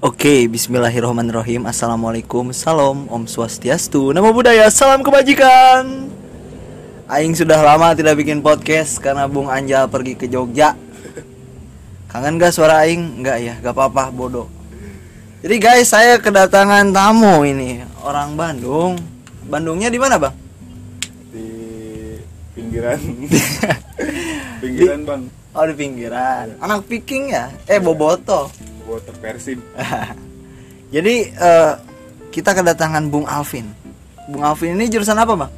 Oke, bismillahirrahmanirrahim. Assalamualaikum, salam, om swastiastu. Nama budaya, salam kebajikan. Aing sudah lama tidak bikin podcast Karena Bung Anjal pergi ke Jogja. Kangen gak suara Aing? Enggak ya, gak apa-apa, bodoh. Jadi guys, saya kedatangan tamu ini. Orang Bandung. Bandungnya di mana bang? di pinggiran. Pinggiran bang. Oh di pinggiran. Anak Viking ya? Eh Boboto water persib Jadi eh, kita kedatangan Bung Alvin. Bung Alvin ini jurusan apa, Bang?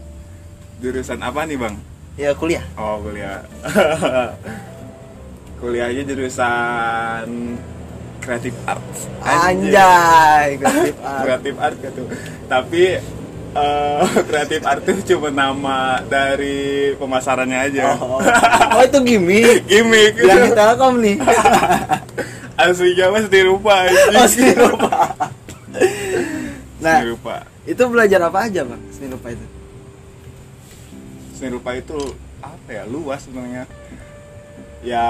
jurusan apa nih bang Ya kuliah. oh kuliah kuliahnya jurusan kreatif art Anjay, kreatif art. kreatif art gitu tapi eh, kreatif art itu cuma nama dari pemasarannya aja Oh, oh itu gimmick. gimmick Yang di Telkom nih. Aslinya mas dirupa Oh, seni rupa. Nah, seni rupa itu belajar apa aja, Bang? Seni rupa itu. seni rupa itu apa ya luas sebenarnya ya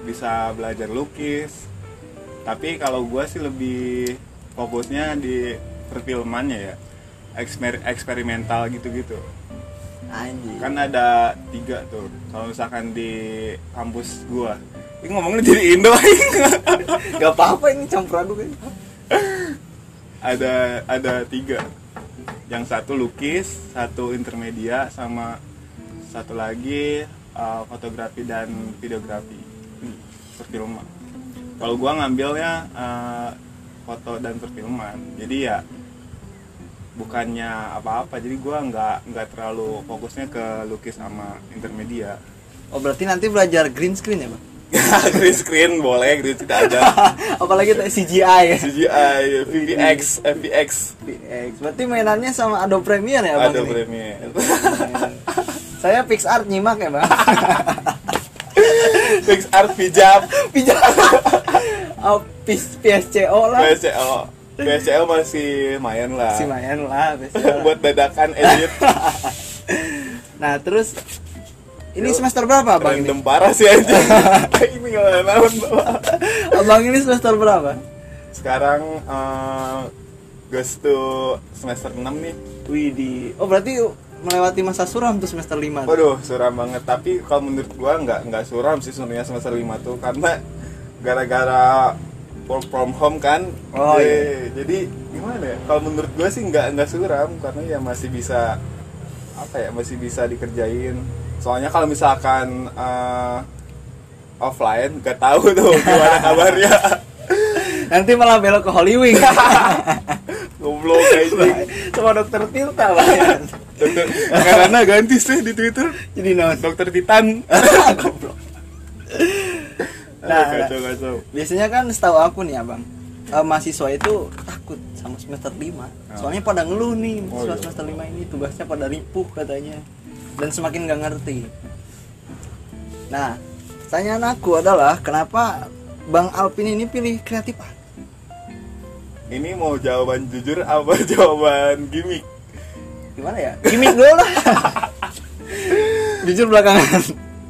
bisa belajar lukis tapi kalau gua sih lebih fokusnya di perfilmannya ya Eksper eksperimental gitu-gitu Anjir. kan ada tiga tuh kalau misalkan di kampus gua ini ngomongnya jadi Indo Gak apa-apa ini campur aduk kan. ada ada tiga. Yang satu lukis satu intermedia sama satu lagi uh, fotografi dan videografi. Hmm, perfilman. Kalau gua ngambilnya uh, foto dan perfilman. Jadi ya bukannya apa-apa. Jadi gua nggak nggak terlalu fokusnya ke lukis sama intermedia. Oh, berarti nanti belajar green screen ya, Bang? green screen boleh green screen ada Apalagi CGI ya. CGI VFX FX VX. Berarti mainannya sama Adobe Premiere ya, Bang? ini? Premiere Saya PixArt nyimak ya, Bang. Fix art pijam Pijak. oh, PS, PSCO lah. PSCO PSCO masih lumayan lah Si main lah buat dadakan edit Nah, terus ini semester berapa, Bang ini? random parah sih aja ini bawa Abang ini semester berapa? sekarang eh gas tuh semester 6 nih. Wih, di Oh, berarti melewati masa suram tuh semester 5. waduh suram banget. Tapi kalau menurut gua nggak nggak suram sih sebenarnya semester 5 tuh. Karena gara-gara work from home kan. Oh, Eh, jadi gimana ya? Kalau menurut gua sih nggak nggak suram. Karena ya masih bisa apa ya masih bisa dikerjain soalnya kalau misalkan eh, offline nggak tahu tuh gimana kabarnya Nanti malah belok ke Hollywood. goblok kayak Sama dokter Tilta, Bang. dokter karena ganti sih di twitter Jadi non. dokter titan Goblok. nah, Nah, kacau kacau Biasanya kan setahu aku nih, Abang. eh, mahasiswa itu takut sama semester 5 Soalnya pada ngeluh nih Oh, iya. semester 5 ini tugasnya pada ripuh katanya Dan semakin gak ngerti. Nah, pertanyaan aku adalah kenapa Bang Alpin ini pilih kreatif? Ini mau jawaban jujur apa jawaban gimmick? Gimana ya? Gimik dulu lah. Jujur belakangan.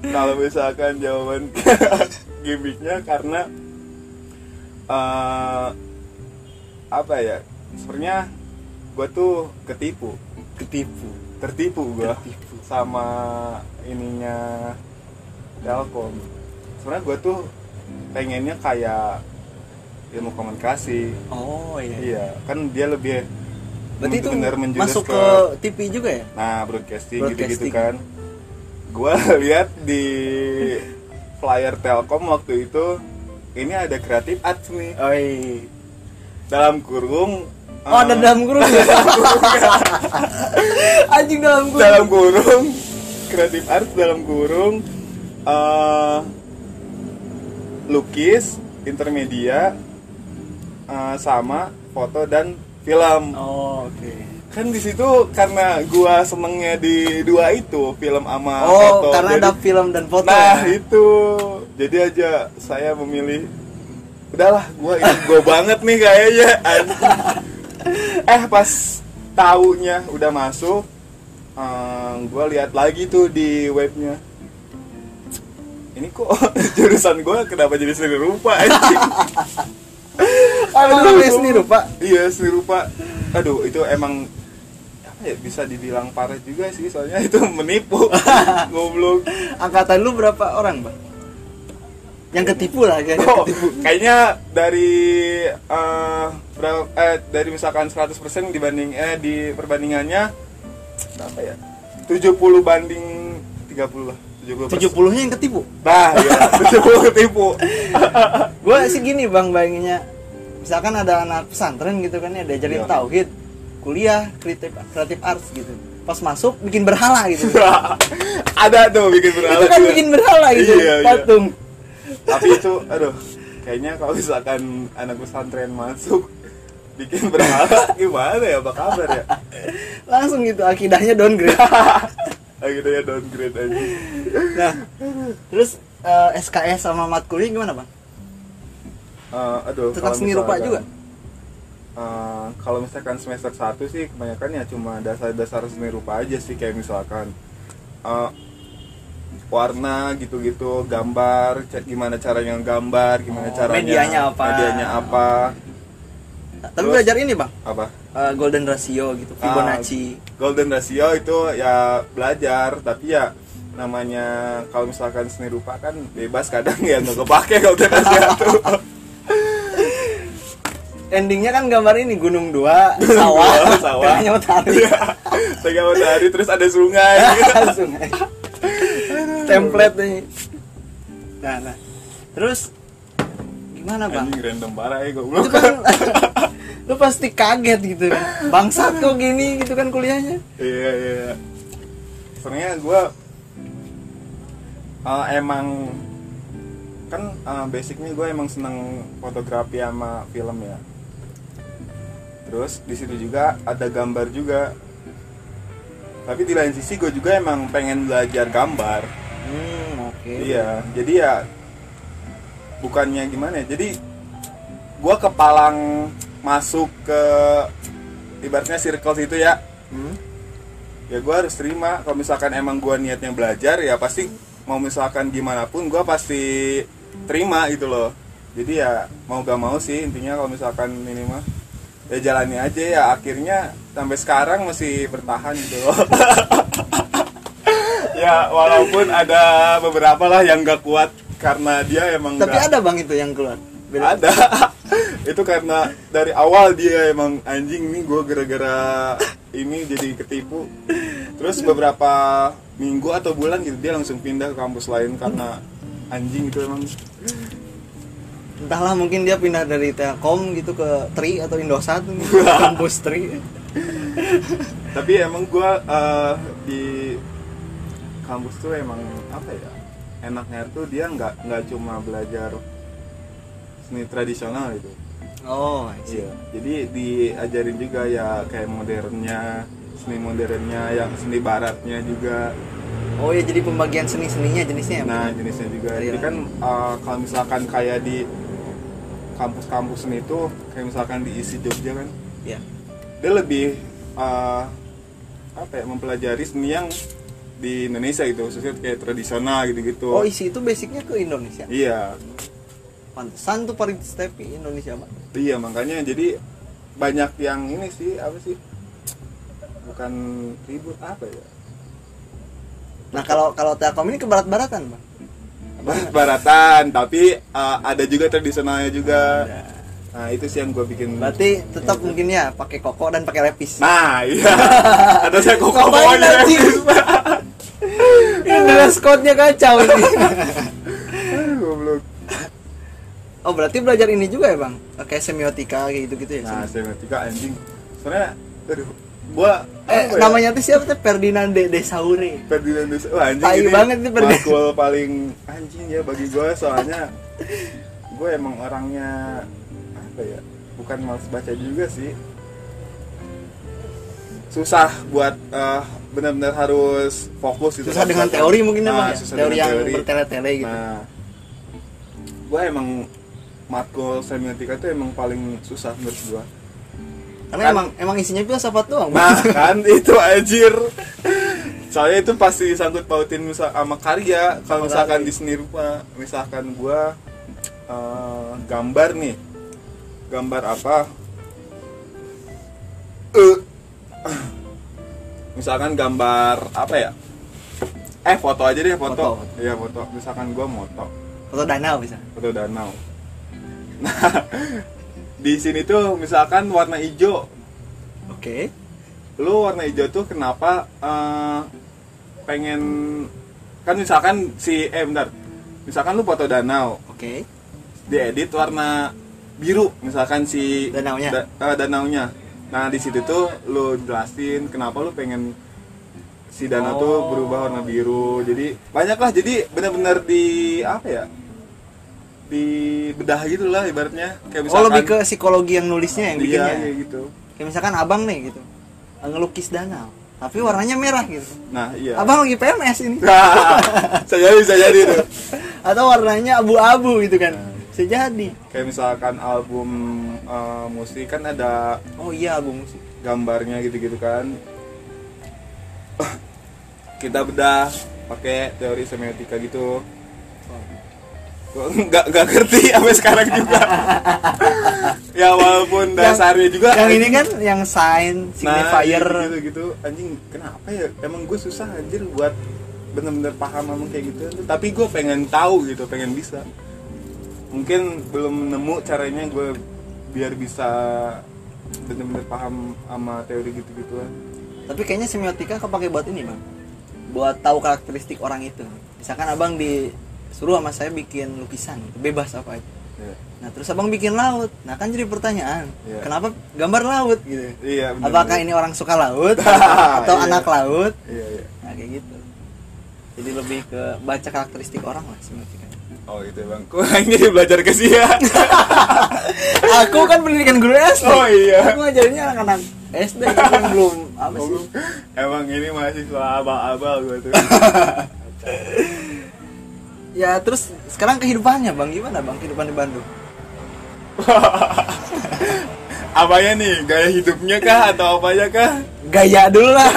Kalau misalkan jawaban gimmicknya karena eh, apa ya? Sebenarnya gue tuh ketipu. Ketipu tertipu gue Tertipu. sama ininya Telkom sebenarnya gue tuh pengennya kayak ilmu komunikasi Oh iya iya kan dia lebih Berarti itu masuk ke, TV juga ya? nah broadcasting, gitu-gitu Broadcasting. kan gua lihat di flyer Telkom waktu itu ini ada kreatif arts nih Oh iya dalam kurung Oh ada eh, dalam kurung ya? Anjing dalam kurung. Dalam kurung. Kreatif arts dalam kurung. Eh, lukis intermedia eh, sama foto dan film. Oh oke. Kan di situ karena gua senengnya di dua itu film sama Oh foto. karena jadi- ada film dan foto nah ya? itu. Jadi aja saya memilih udahlah gua ini gua banget nih kayaknya. anjing. eh pas taunya udah masuk eh, gua lihat lagi tuh di webnya. Ini kok jurusan gua kenapa jadi seni rupa anjing? Namanya seni rupa. Iya seni rupa. Aduh itu emang apa ya bisa dibilang parah juga sih soalnya itu menipu. Goblok. Angkatan lu berapa orang bang yang ketipu lah kayaknya Oh, ketipu. kayaknya dari eh, berapa eh dari misalkan 100% dibanding eh di perbandingannya berapa ya? 70 banding 30 lah 70 tujuh puluhnya yang ketipu? Nah ya 70 ketipu. Gue sih gini bang bayanginnya. Misalkan ada anak pesantren gitu kan ya diajarin Iya. tauhid kuliah kreatif kreatif arts gitu. Pas masuk bikin berhala gitu. Ada tuh bikin berhala itu kan juga. bikin berhala gitu Iya, iya. Tapi itu aduh kayaknya kalau misalkan anak pesantren masuk bikin berhala gimana ya apa kabar ya? Langsung gitu akidahnya downgrade. Akhirnya downgrade aja nah terus eh, SKS sama matkulnya gimana bang? Eh, aduh tentang kalau seni rupa juga? Eh, kalau misalkan semester 1 sih kebanyakan ya cuma dasar-dasar seni rupa aja sih kayak misalkan eh, warna gitu-gitu, gambar, gimana caranya gambar, gimana Oh, caranya medianya apa. medianya apa, tapi Terus- belajar ini bang apa? eh, golden ratio gitu Fibonacci Golden ratio itu ya belajar, tapi ya namanya kalau misalkan seni rupa kan bebas kadang ya nggak kepake golden ratio tuh. endingnya kan gambar ini gunung dua sawah sawah. matahari Tengah matahari terus ada sungai. aja. Template nih nah nah terus gimana bang Anjing random parah ya itu goblok. kan lu pasti kaget gitu kan bangsat kok gini gitu kan kuliahnya Iya iya. Sebenarnya gue emang kan uh, basicnya gue emang seneng fotografi sama film ya. Terus di situ juga ada gambar juga. Tapi di lain sisi gue juga emang pengen belajar gambar. Hmm oke Iya. Jadi ya bukannya gimana ya. Jadi gue kepalang masuk ke ibaratnya circle situ ya Hmm? ya gue harus terima kalau misalkan emang gue niatnya belajar ya pasti mau misalkan gimana pun gue pasti terima gitu loh jadi ya mau gak mau sih intinya kalau misalkan ini mah ya jalani aja ya akhirnya sampai sekarang masih bertahan gitu loh ya walaupun ada beberapa lah yang gak kuat karena dia emang tapi nggak- ada bang itu yang keluar? Beda. ada. Itu karena dari awal dia emang anjing nih gue gara-gara ini jadi ketipu. Terus beberapa minggu atau bulan gitu dia langsung pindah ke kampus lain karena anjing itu emang. Entahlah mungkin dia pindah dari Telkom gitu ke Tri atau Indosat gitu, kampus Tri. Tapi emang gue eh, di kampus tuh emang apa ya enaknya tuh dia nggak nggak cuma belajar seni tradisional gitu oh. Iya, jadi diajarin juga ya kayak modernnya, seni modernnya, yang seni baratnya juga. oh ya jadi pembagian seni seninya jenisnya ya Nah, Bang? jenisnya juga. Iya. Jadi kan uh, kalau misalkan kayak di kampus-kampus seni itu kayak misalkan di isi Jogja kan, ya dia lebih uh, apa ya mempelajari seni yang di Indonesia gitu, khususnya kayak tradisional gitu-gitu. oh isi itu basicnya ke Indonesia Iya, pantesan tuh Parit Stepi Indonesia bang iya makanya jadi banyak yang ini sih apa sih? Bukan ribut apa ya? nah kalau kalau Telkom ini ke barat-baratan bang baratan tapi uh, ada juga tradisionalnya juga Ada. Nah itu sih yang gue bikin. Berarti tetap mungkin ya pakai koko dan pakai lepis. Nah iya. Ada saya kok Ngapain ngomongnya anjing? ini dress code-nya kacau ini. Goblok. Oh berarti belajar ini juga ya bang? Kayak semiotika kayak gitu gitu ya nah semiotika anjing. Sebenarnya aduh gua eh ya, namanya tuh siapa tuh? Ferdinand de, de Saure. Ferdinand de Wah, anjing Tai banget nih Ferdinand. makul paling anjing ya bagi gue soalnya gue emang orangnya apa ya bukan males baca juga sih susah buat eh, benar-benar harus fokus gitu susah dengan teori mungkin Nah, bang ya? susah teori yang bertele-tele gitu Nah, gue emang matkul semiotika itu emang paling susah menurut gue. karena kan- emang emang isinya filsafat doang Bang. Nah, kan itu anjir. Soalnya itu pasti disangkut pautin misal sama karya. Kalau misalkan di seni rupa, misalkan gue eh, gambar nih, gambar apa? Eh, misalkan gambar apa ya? Eh foto aja deh foto. Foto. iya foto. Misalkan gua moto. Foto danau bisa. foto danau. Nah di sini tuh misalkan warna hijau. Oke. lu warna hijau tuh kenapa eh, pengen kan misalkan si eh bentar. Misalkan lu foto danau. Oke. diedit warna biru misalkan si Danaunya. da- eh, danaunya nah di situ tuh lu jelasin kenapa lu pengen si danau tuh Oh. berubah warna biru jadi banyak lah jadi benar-benar di apa ya di bedah gitu lah ibaratnya kayak Oh misalkan lebih ke psikologi yang nulisnya yang iya bikinnya. kayak gitu Kayak misalkan abang nih gitu ngelukis danau, tapi warnanya merah gitu. nah iya Abang lagi PMS ini. bisa jadi bisa jadi tuh Atau warnanya abu-abu gitu kan. Bisa jadi. kayak misalkan album eh, musik kan ada Oh iya album musik. gambarnya gitu-gitu kan. Kita bedah pakai teori semiotika gitu. Gua nggak nggak ngerti sampai sekarang juga. Ya walaupun dasarnya juga Yang ini kan yang sign, signifier. nah, gitu, gitu anjing kenapa ya? Emang gue susah anjir buat bener-bener paham sama kayak gitu. Tapi gue pengen tahu gitu pengen bisa mungkin belum nemu caranya gue biar bisa bener-bener paham sama teori gitu-gituan Tapi kayaknya semiotika kepake buat ini bang, buat tahu karakteristik orang itu. Misalkan abang disuruh sama saya bikin lukisan, bebas apa aja. ya. Nah terus abang bikin laut, nah kan jadi pertanyaan, Iya. kenapa gambar laut gitu? iya bener Apakah ini orang suka laut atau Iya. anak laut? iya iya Nah kayak gitu. Jadi lebih ke baca karakteristik orang lah semiotika. Oh gitu ya, bang kok ini belajar ke sih ya Aku kan pendidikan guru SD. Oh, iya. Aku ngajarinnya anak-anak SD yang belum apa sih? emang ini mahasiswa abal-abal gue tuh Ya terus sekarang kehidupannya bang gimana bang kehidupan di Bandung? apanya nih gaya hidupnya kah atau apanya kah Gaya dulu lah,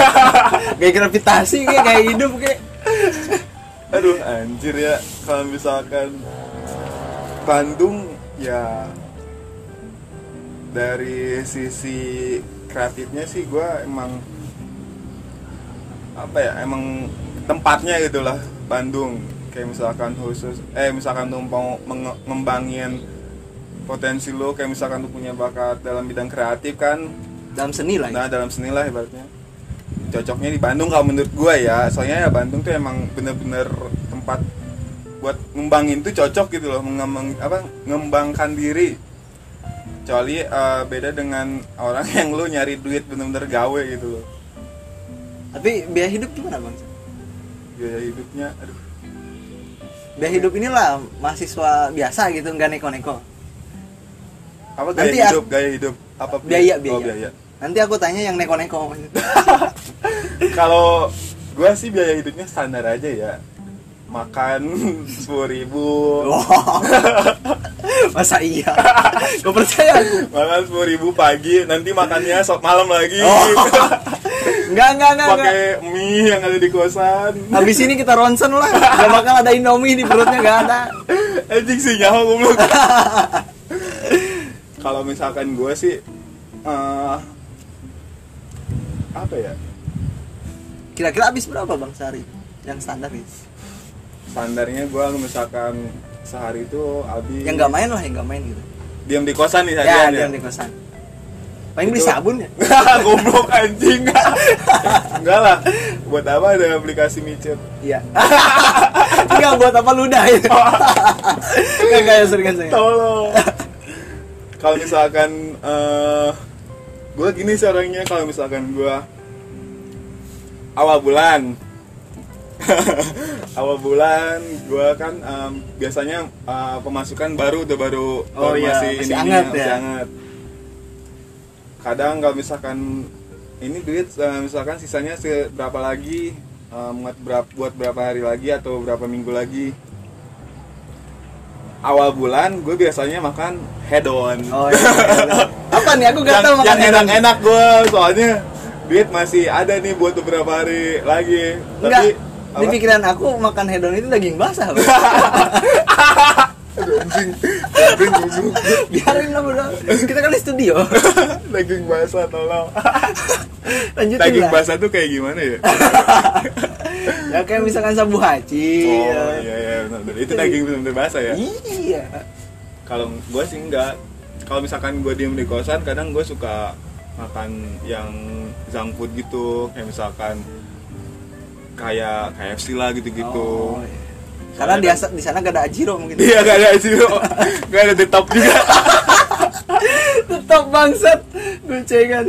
gaya gravitasi kayak gaya hidup kayak. Aduh anjir ya kalau misalkan Bandung ya dari sisi kreatifnya sih gue emang apa ya emang tempatnya gitulah Bandung kayak misalkan khusus eh misalkan tuh mau menge- ngembangin potensi lo kayak misalkan tuh punya bakat dalam bidang kreatif kan Dalam seni lah. ya. nah dalam seni lah ibaratnya cocoknya di Bandung kalau menurut gue ya soalnya ya Bandung tuh emang bener-bener tempat buat ngembangin tuh cocok gitu loh mengembang apa ngembangkan diri kecuali eh, beda dengan orang yang lu nyari duit bener-bener gawe gitu loh Tapi biaya hidup gimana bang? biaya hidupnya aduh Biaya hidup inilah mahasiswa biasa gitu nggak neko-neko. apa gaya Nanti hidup gaya hidup apa Biaya oh, biaya. biaya Nanti aku tanya yang neko-neko. kalau gue sih biaya hidupnya standar aja ya makan sepuluh ribu Wah, Masa iya? Gak percaya aku. makan sepuluh ribu pagi nanti makannya sok malam lagi Oh. Enggak, enggak, enggak, enggak. pakai mie yang ada di kosan Habis ini kita ronsen lah. Gak bakal ada Indomie di perutnya gak ada. anjing sih nyawa goblok kalau misalkan gue sih eh, apa ya Kira-kira habis berapa bang sehari? Yang standar ya? standarnya gue misalkan sehari itu habis Yang nggak main lah, yang nggak main gitu. diam di kosan nih Ya, harian diam di kosan. Paling beli Itu- sabun ya? goblok anjing enggak lah buat apa ada aplikasi micet Iya. Enggak buat apa ludah itu. Enggak kayak seringan saya. tolong kalau misalkan eh gue gini sih orangnya kalau misalkan gue awal bulan awal bulan gue kan em, biasanya eh, pemasukan baru udah baru Oh baru iya, masih ini- hangat masih ya. hangat. kadang kalau misalkan ini duit eh, misalkan sisanya seberapa lagi eh, buat berapa buat berapa hari lagi atau berapa minggu lagi awal bulan gue biasanya makan head on Oh iya. Apa nih aku gak tahu makan yang hedon. enak-enak gue soalnya duit masih ada nih buat beberapa hari lagi. Enggak. tapi Di pikiran aku makan hedon itu daging basah. Anjing. Biarin lah udah kita kan di studio. Daging basah tolong. Lanjutin daging lah. basah tuh kayak gimana ya? Ya kayak misalkan sabu haji oh ya. iya iya benar. itu daging benar-benar basah ya? Iya. Kalau gue sih enggak. Kalau misalkan gue diem di kosan kadang gue suka makan yang junk food gitu kayak misalkan kayak KFC lah gitu-gitu. Oh, iya. karena di, asa- di sana gak ada ajiro mungkin. Iya gak ada sih gak ada top juga. Tetap bangsat. Goncengan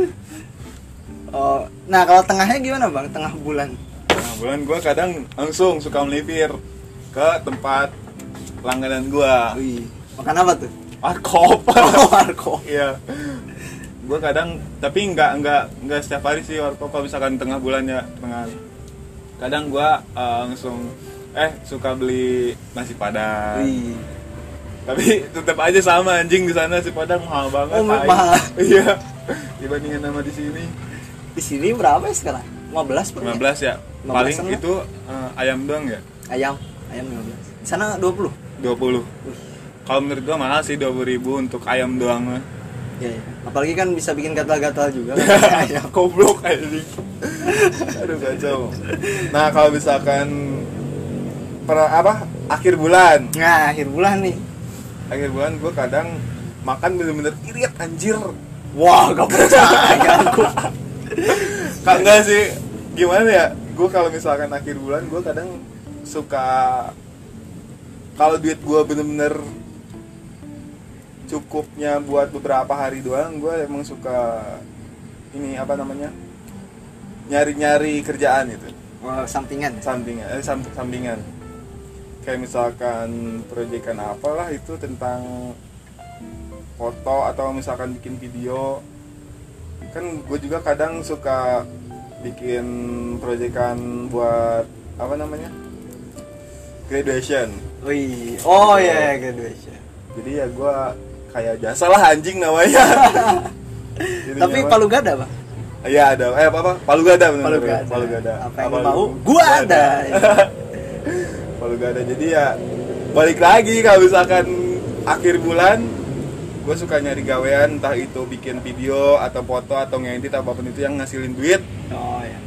oh nah kalau tengahnya gimana bang? Tengah bulan. Nah bulan gue kadang langsung suka melipir ke tempat langganan gue Wih, makan apa tuh? Warkop. Oh, warkop. Iya gue kadang tapi nggak nggak nggak setiap hari sih warkop kalau misalkan tengah bulan ya tengah. Kadang gue langsung eh suka beli nasi padang. Wih. tapi tetap aja sama anjing di sana si padang mahal banget Oh, mahal. iya. Dibandingin sama di sini. Di sini berapa ya sekarang? 15 per 15 ya? 15 paling sama? itu eh, ayam doang ya? Ayam ayam 15 di sana 20 20 kalau menurut gua mahal sih 20 ribu untuk ayam doang mah ya, ya. apalagi kan bisa bikin gatal-gatal juga. Kan goblok anjing. Aduh kacau. Nah kalau misalkan per apa? Akhir bulan. Nah akhir bulan nih. Akhir bulan gua kadang makan bener-bener irit anjir. Wah gak percaya aku enggak sih. Gimana ya? Gue kalau misalkan akhir bulan gue kadang suka kalau duit gue bener-bener cukupnya buat beberapa hari doang gue emang suka ini apa namanya nyari-nyari kerjaan itu Wah, sampingan. Sampingan eh, sam- sampingan. Kayak misalkan proyekan apalah itu tentang foto atau misalkan bikin video. Kan gue juga kadang suka bikin proyekan buat apa namanya graduation. Wih, oh ya graduation. jadi ya gue kayak jasa lah anjing namanya Tapi Palu Gada, Bang. Iya ada, eh apa apa? Palu Gada bener Palu Gada. Palu Gada. Apa yang Palu- mau? Gua ada. Palu Gada. Jadi ya balik lagi kalau misalkan akhir bulan gue suka nyari gawean entah itu bikin video atau foto atau ngedit apa pun itu yang ngasilin duit Oh ya.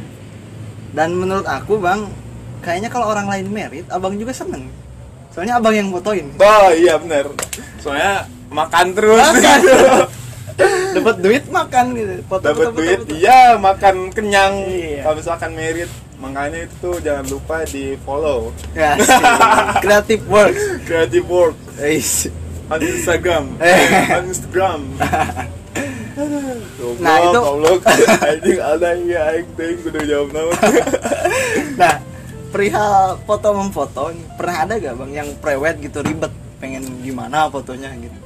Dan menurut aku, Bang, kayaknya kalau orang lain merit, Abang juga seneng. Soalnya Abang yang fotoin. oh iya bener soalnya makan terus Makan. Dapat duit makan gitu. Foto dapat duit foto, iya makan kenyang Iya. kalau misalkan merit makanya itu tuh jangan lupa di follow Ya. Creative work. creative work Eish. on Instagram Eh. on Instagram Nah, itu- goblok anjing ada ya aing teh kudu jawab naon Nah, perihal foto memfoto, pernah ada gak bang yang prewed gitu ribet, pengen gimana fotonya gitu?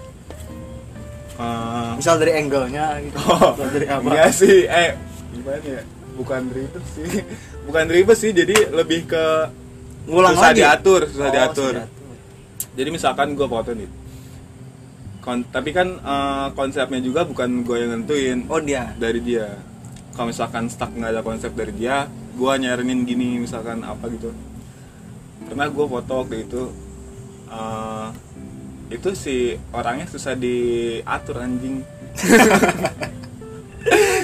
Eh, Misal dari angle-nya gitu, oh, dari apa? enggak sih. Eh gimana ya? Bukan ribet sih. Bukan ribet sih jadi lebih ke Ngulang susah lagi? diatur susah Oh, diatur. susah jadi misalkan gue foto nih. Kon- tapi kan eh, konsepnya juga bukan gue yang nentuin. Oh dia. dari dia. Kalau misalkan stuck nggak ada konsep dari dia gue nyaranin gini misalkan apa gitu. Pernah gue foto waktu itu eh, itu si orangnya susah diatur anjing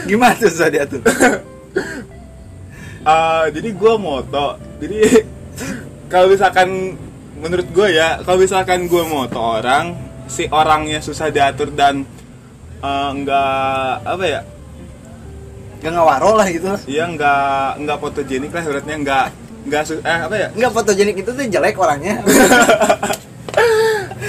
Gimana susah diatur? Eh, jadi gue moto jadi kalau misalkan menurut gue ya kalau misalkan gue moto orang si orangnya susah diatur dan eh, nggak apa ya Gak ngawaro lah gitu. dia nggak nggak fotogenik lah beratnya nggak nggak eh apa ya Enggak fotogenik itu tuh jelek orangnya.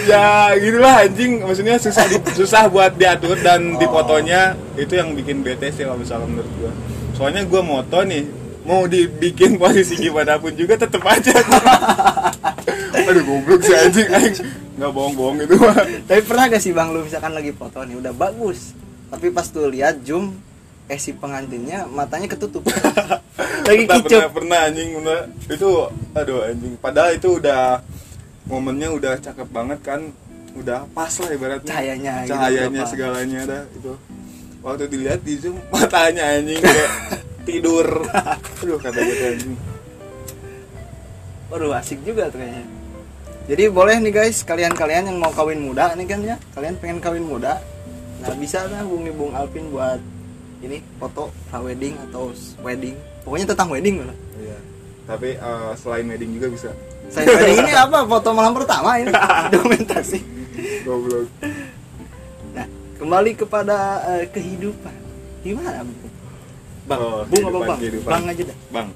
Ya gitulah anjing. Maksudnya susah di- susah buat diatur dan di Oh. fotonya itu yang bikin bete sih kalau misalkan menurut gua. Soalnya gua moto nih mau dibikin posisi gimana pun juga tetep aja. Aduh goblok sih anjing. Anjing nggak bohong-bohong itu mah Tapi pernah gak sih bang lu misalkan lagi foto nih udah bagus, tapi pas tuh lihat zoom, eh si pengantinnya matanya ketutup. lagi pernah, kicap. pernah pernah anjing. Itu aduh anjing. Padahal itu udah momennya udah cakep banget kan udah pas lah ibaratnya Cahayanya gitu, cahayanya apa. segalanya ada itu waktu dilihat di zoom matanya anjing kayak tidur aduh kata kata anjing Waduh asik juga tuh kayaknya. Jadi boleh nih guys, kalian-kalian yang mau kawin muda nih kan ya, kalian pengen kawin muda, nah bisa lah hubungi Bung Alvin buat ini foto wedding atau wedding, pokoknya tentang wedding lah. Iya. Tapi eh, selain wedding juga bisa. Saya ini apa? Foto malam pertama ini dokumentasi. Goblok. Nah, kembali kepada eh, kehidupan. Gimana, Bung? Bang, Oh, Bung apa Bang? kehidupan. Bang aja dah. Bang.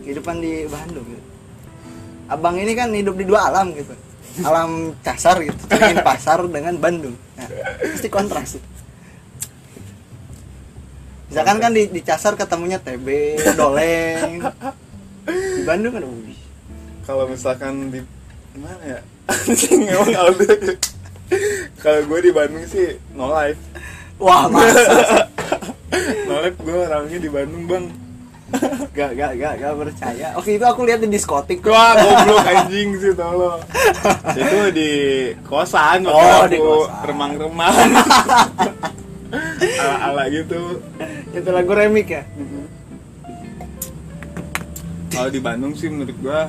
Kehidupan di Bandung. Gitu. Abang ini kan hidup di dua alam gitu. Alam kasar gitu, ingin pasar dengan Bandung. Nah, pasti kontras. Misalkan kan di, di Casar ketemunya TB, Doleng. Di Bandung kan Udi. Kalau misalkan di mana ya? Anjing emang Aldo. Kalau gue di Bandung sih no life. Wah, masa No life gue orangnya di Bandung, Bang. gak, gak, gak, gak percaya. Waktu itu aku lihat di diskotik. Wah, goblok anjing sih tolong. Itu di kosan waktu Oh, aku di kosan. remang-remang. Ala-ala gitu. Itu lagu remik ya? Kalau di Bandung sih menurut gua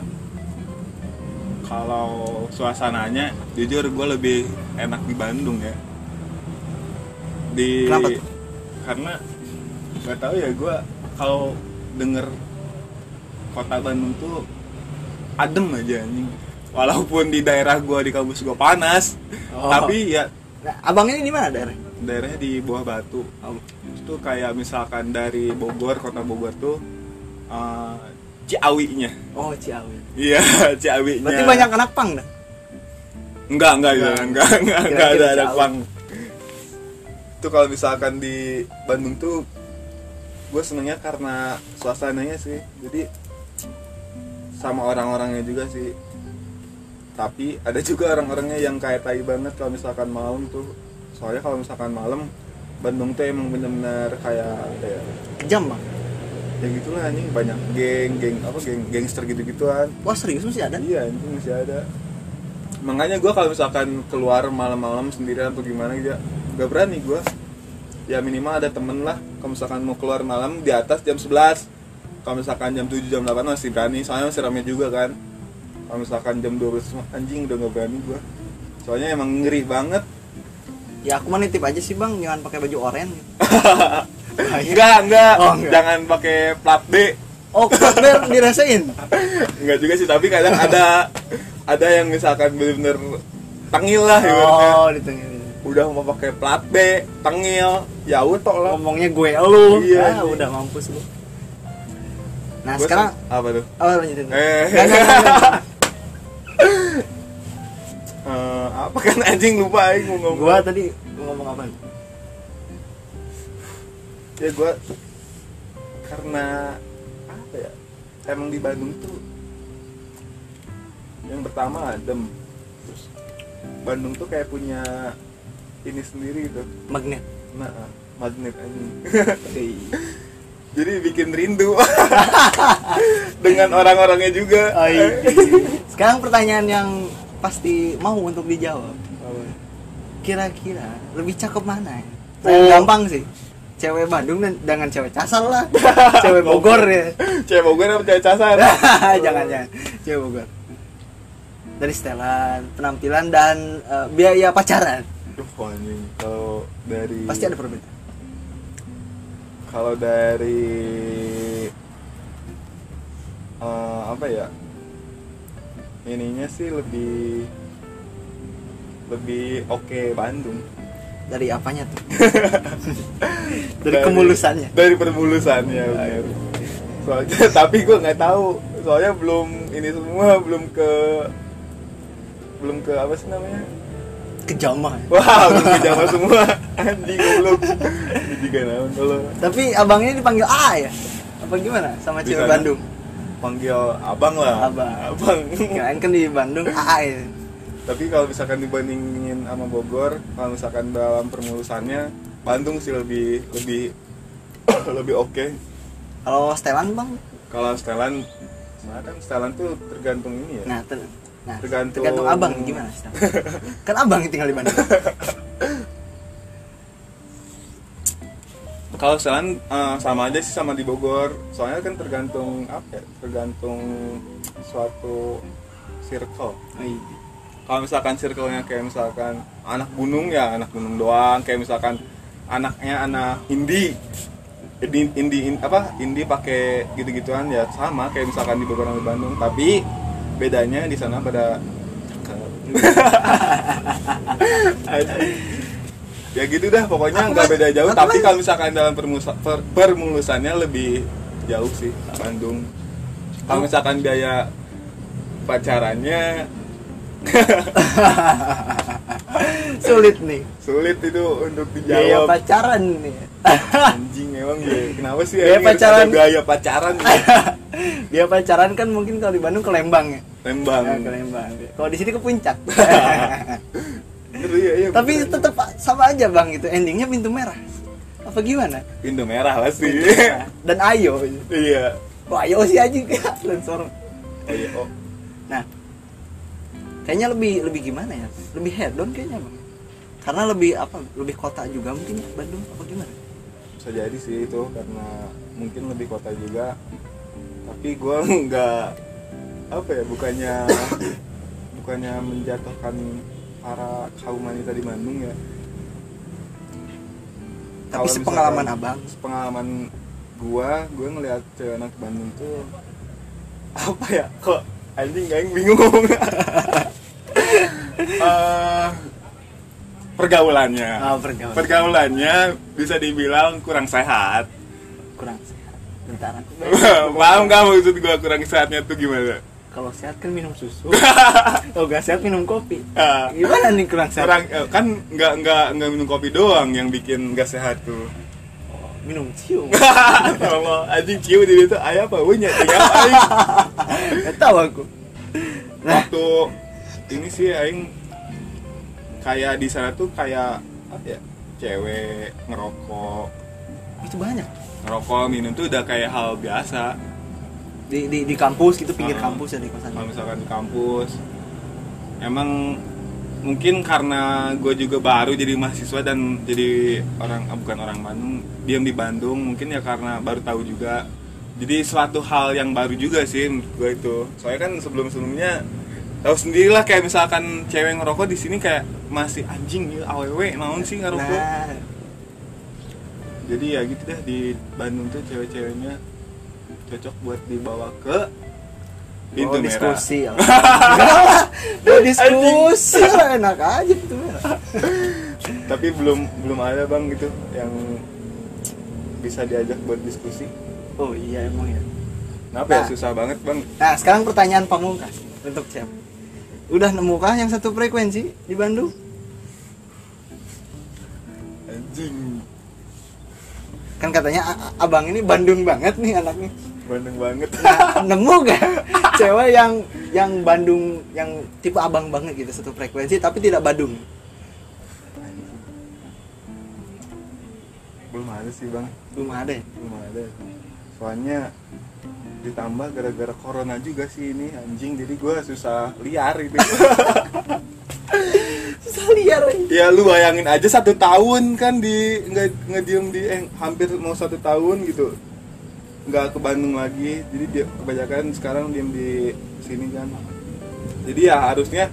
kalau suasananya jujur gue lebih enak di Bandung ya. Di Kenapa tuh? karena gak tahu ya gua kalau denger kota Bandung tuh adem aja anjing. Walaupun di daerah gua di kampus gua panas, Oh. tapi ya Nah, abang ini di mana daerah? daerahnya di Buah Batu. Oh. Itu kayak misalkan dari Bogor, kota Bogor tuh eh, Ciawinya. Oh, Ciawi. Iya, Ciawinya. Berarti banyak anak pang dah. Enggak, enggak, enggak, Enggak. enggak, enggak, enggak Kira-kira ada ada jauh. pang. Itu kalau misalkan di Bandung tuh gue senengnya karena suasananya sih. Jadi sama orang-orangnya juga sih. Tapi ada juga orang-orangnya yang kayak tai banget kalau misalkan malam tuh. Soalnya kalau misalkan malam Bandung tuh emang bener-bener kayak apa ya? Kejam, Bang. Ya gitulah anjing banyak geng, geng apa geng gangster gitu-gituan. Wah, serius masih ada? Iya, itu masih ada. Makanya gue kalau misalkan keluar malam-malam sendirian atau gimana gitu, gak berani gue. Ya minimal ada temen lah. Kalau misalkan mau keluar malam di atas jam 11 Kalau misalkan jam 7 jam 8 masih berani. Soalnya masih rame juga kan. Kalau misalkan jam 12 mah, anjing udah gak berani gue. Soalnya emang ngeri banget. Ya aku mah nitip aja sih, Bang, jangan pakai baju oranye. Enggak, enggak. Oh, enggak. Jangan pakai plat B. Oh, kabel dirasain. Enggak juga sih, tapi kadang ada ada yang misalkan bener-bener tengil lah ibaratnya. Oh, udah mau pakai plat B, tengil, ya udah lah. Ngomongnya gue lu. Iya, ah, anjing. udah mampus lu. Nah, Gua sekarang apa tuh? Oh, lanjutin. Eh. Nggak, nggak, nggak. Eh, apa kan anjing lupa aing mau ngomong. Gua tadi ngomong apa? Ya gua karena apa ya? Emang di Bandung tuh yang pertama adem. Terus Bandung tuh kayak punya ini sendiri gitu. Magnet. Nah, ah, magnet anjing. Oke. Jadi bikin rindu dengan orang-orangnya juga. Oh, iya. Sekarang pertanyaan yang pasti mau untuk dijawab. Kira-kira lebih cakep mana? ya? Oh. gampang sih. Cewek Bandung dan dengan cewek casar lah. cewek Bogor ya. Cewek Bogor apa cewek casar? jangan jangan. Cewek Bogor. Dari setelan, penampilan dan eh, biaya pacaran. Duh, anjing. Kalau dari Pasti ada perbedaan. kalau dari eh, apa ya? Ininya sih lebih lebih oke Bandung. Dari apanya tuh? dari, kemulusannya. Dari permulusannya. Soalnya tapi gue nggak tahu. Soalnya belum ini semua belum ke belum ke apa sih namanya? Kejamah. Wah, belum ke Jawa semua. Anjing goblok. Juga naon kalau Tapi abangnya dipanggil A ya? Apa gimana sama cewek kan? Bandung? panggil abang lah. Abang. Abang. Kirain kan di Bandung AA ya. Tapi kalau misalkan dibandingin sama Bogor, kalau misalkan dalam permulusannya Bandung sih lebih lebih lebih oke. Kalau setelan bang? Kalau setelan, nah kan setelan tuh tergantung ini ya. Nah, ter nah Tergantung- tergantung abang gimana setelan? kan abang yang tinggal di Bandung. Kalau setelan eh, sama aja sih sama di Bogor. Soalnya kan tergantung apa ya? Tergantung suatu circle Oh, iya. Kalau misalkan circle-nya kayak misalkan anak gunung ya anak gunung doang. Kayak misalkan anaknya anak indie indie, indie in- apa indie pakai gitu-gituan ya sama. Kayak misalkan di sama di Bandung. Tapi bedanya di sana pada ya gitu dah pokoknya nggak kan- beda jauh. aku tapi kan- kalau misalkan dalam permusa, per, permulusannya lebih jauh sih Bandung. Kalau misalkan biaya pacarannya Sulit nih. sulit itu untuk Biaya dijawab pacaran nih. anjing emang ya kenapa sih Biaya pacaran. biaya pacaran ya? Biaya pacaran kan mungkin kalau di Bandung ke Lembang ya. Lembang Ya, ke Lembang. Kalau di sini ke puncak. Iya, iya, Tapi bener. tetap sama aja bang itu endingnya pintu merah. Apa gimana? pintu merah pasti Dan ayo. iya Wah ayo sih aja Lensor. Oh, iya oh Nah, kayaknya lebih lebih gimana ya? Lebih hedon kayaknya bang. Karena lebih apa? Lebih kota juga mungkin ya Bandung apa gimana? bisa jadi sih itu karena mungkin lebih kota juga tapi gua nggak apa ya bukannya bukannya menjatuhkan para kaum wanita di Bandung ya Tapi Kalau sepengalaman abang. pengalaman gua gua ngeliat cewek anak Bandung tuh apa ya kok anjing gak bingung Pergaulannya Ah, pergaulan. pergaulannya bisa dibilang kurang sehat kurang sehat. Bentar aku. paham gak maksud gua kurang sehatnya tuh gimana Kalau sehat kan minum susu. Kalau nggak sehat minum kopi. Ah, Gimana nih kurang sehat? kurang eh, kan nggak nggak nggak minum kopi doang yang bikin gak sehat tuh Oh, minum cium. kalau anjing ciu di itu ayah apa punya tinggal aing Gak tahu aku. Nah, waktu ini sih aing kayak di sana tuh kayak apa ya cewek ngerokok. Itu banyak. Ngerokok minum tuh udah kayak hal biasa. Di di, di kampus gitu pinggir Ah. kampus ya di kosan. kalau misalkan di kampus. Emang mungkin karena gue juga baru jadi mahasiswa dan jadi orang ah, bukan orang Bandung diam di Bandung mungkin ya karena baru tahu juga. Jadi suatu hal yang baru juga sih gue itu. Soalnya kan sebelum sebelumnya tahu sendirilah kayak misalkan cewek ngerokok di sini kayak masih anjing ya aww naon sih ngerokok Nah, jadi ya gitu deh di Bandung tuh cewek-ceweknya cocok buat dibawa ke pintu oh, merah diskusi. ya. Lah, diskusi lah enak aja pintu merah. tapi belum belum ada bang gitu yang bisa diajak buat diskusi Oh iya emang ya. kenapa ya Nah. susah banget bang Nah sekarang pertanyaan pamungkas untuk cewek. Udah nemukah yang satu frekuensi di Bandung? anjing Kan katanya abang ini Bandung banget nih anaknya. Bandung banget Nah, nemu gak cewek yang yang Bandung yang tipe abang banget gitu satu frekuensi tapi tidak Badung? belum ada sih bang Belum ada. ya? belum ada soalnya ditambah gara-gara corona juga sih ini anjing. Jadi gue susah liar gitu Susah liar. ya lu bayangin aja satu tahun kan di nggak ngediem di eh, hampir mau satu tahun gitu. Nggak ke Bandung lagi. Jadi dia kebanyakan sekarang diem di sini kan. Jadi ya harusnya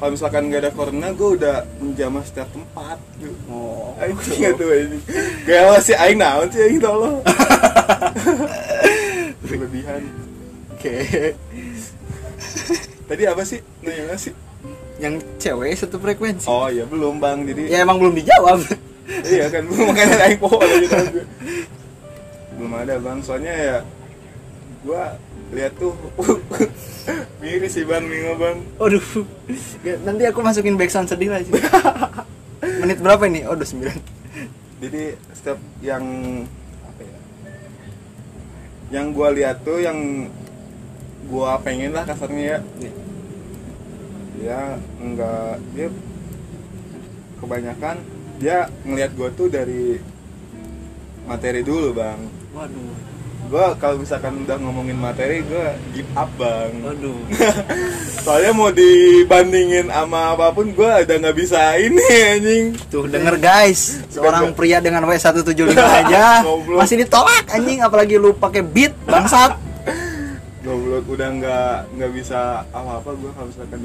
kalau misalkan nggak ada corona gue udah menjamah setiap tempat. Oh. Anjing nggak tuh ini Gak masih aing naon sih aing tolong Berlebihan Oke. Tadi apa sih? Nanya sih? Yang cewek satu frekuensi. Oh iya belum bang Jadi Ya emang belum dijawab. iya kan belum makanya naik pohon gue belum ada bang soalnya ya gua lihat tuh miris sih bang nih bang Waduh. Nanti aku masukin background sedih lah sih. Menit berapa ini? Oh, 29. jadi setiap yang ya yang gua lihat tuh yang gua pengen lah kasarnya ya. Dia enggak dia kebanyakan dia ngelihat gua tuh dari materi dulu bang. Waduh. Gua kalau misalkan udah ngomongin materi gua give up bang. Waduh. soalnya mau dibandingin sama apa pun gua udah nggak bisa ini anjing. Tuh denger guys, seorang pria dengan W175 aja masih ditolak anjing. Apalagi lu pakai beat bangsat. goblok udah nggak nggak bisa apa apa gue kalau misalkan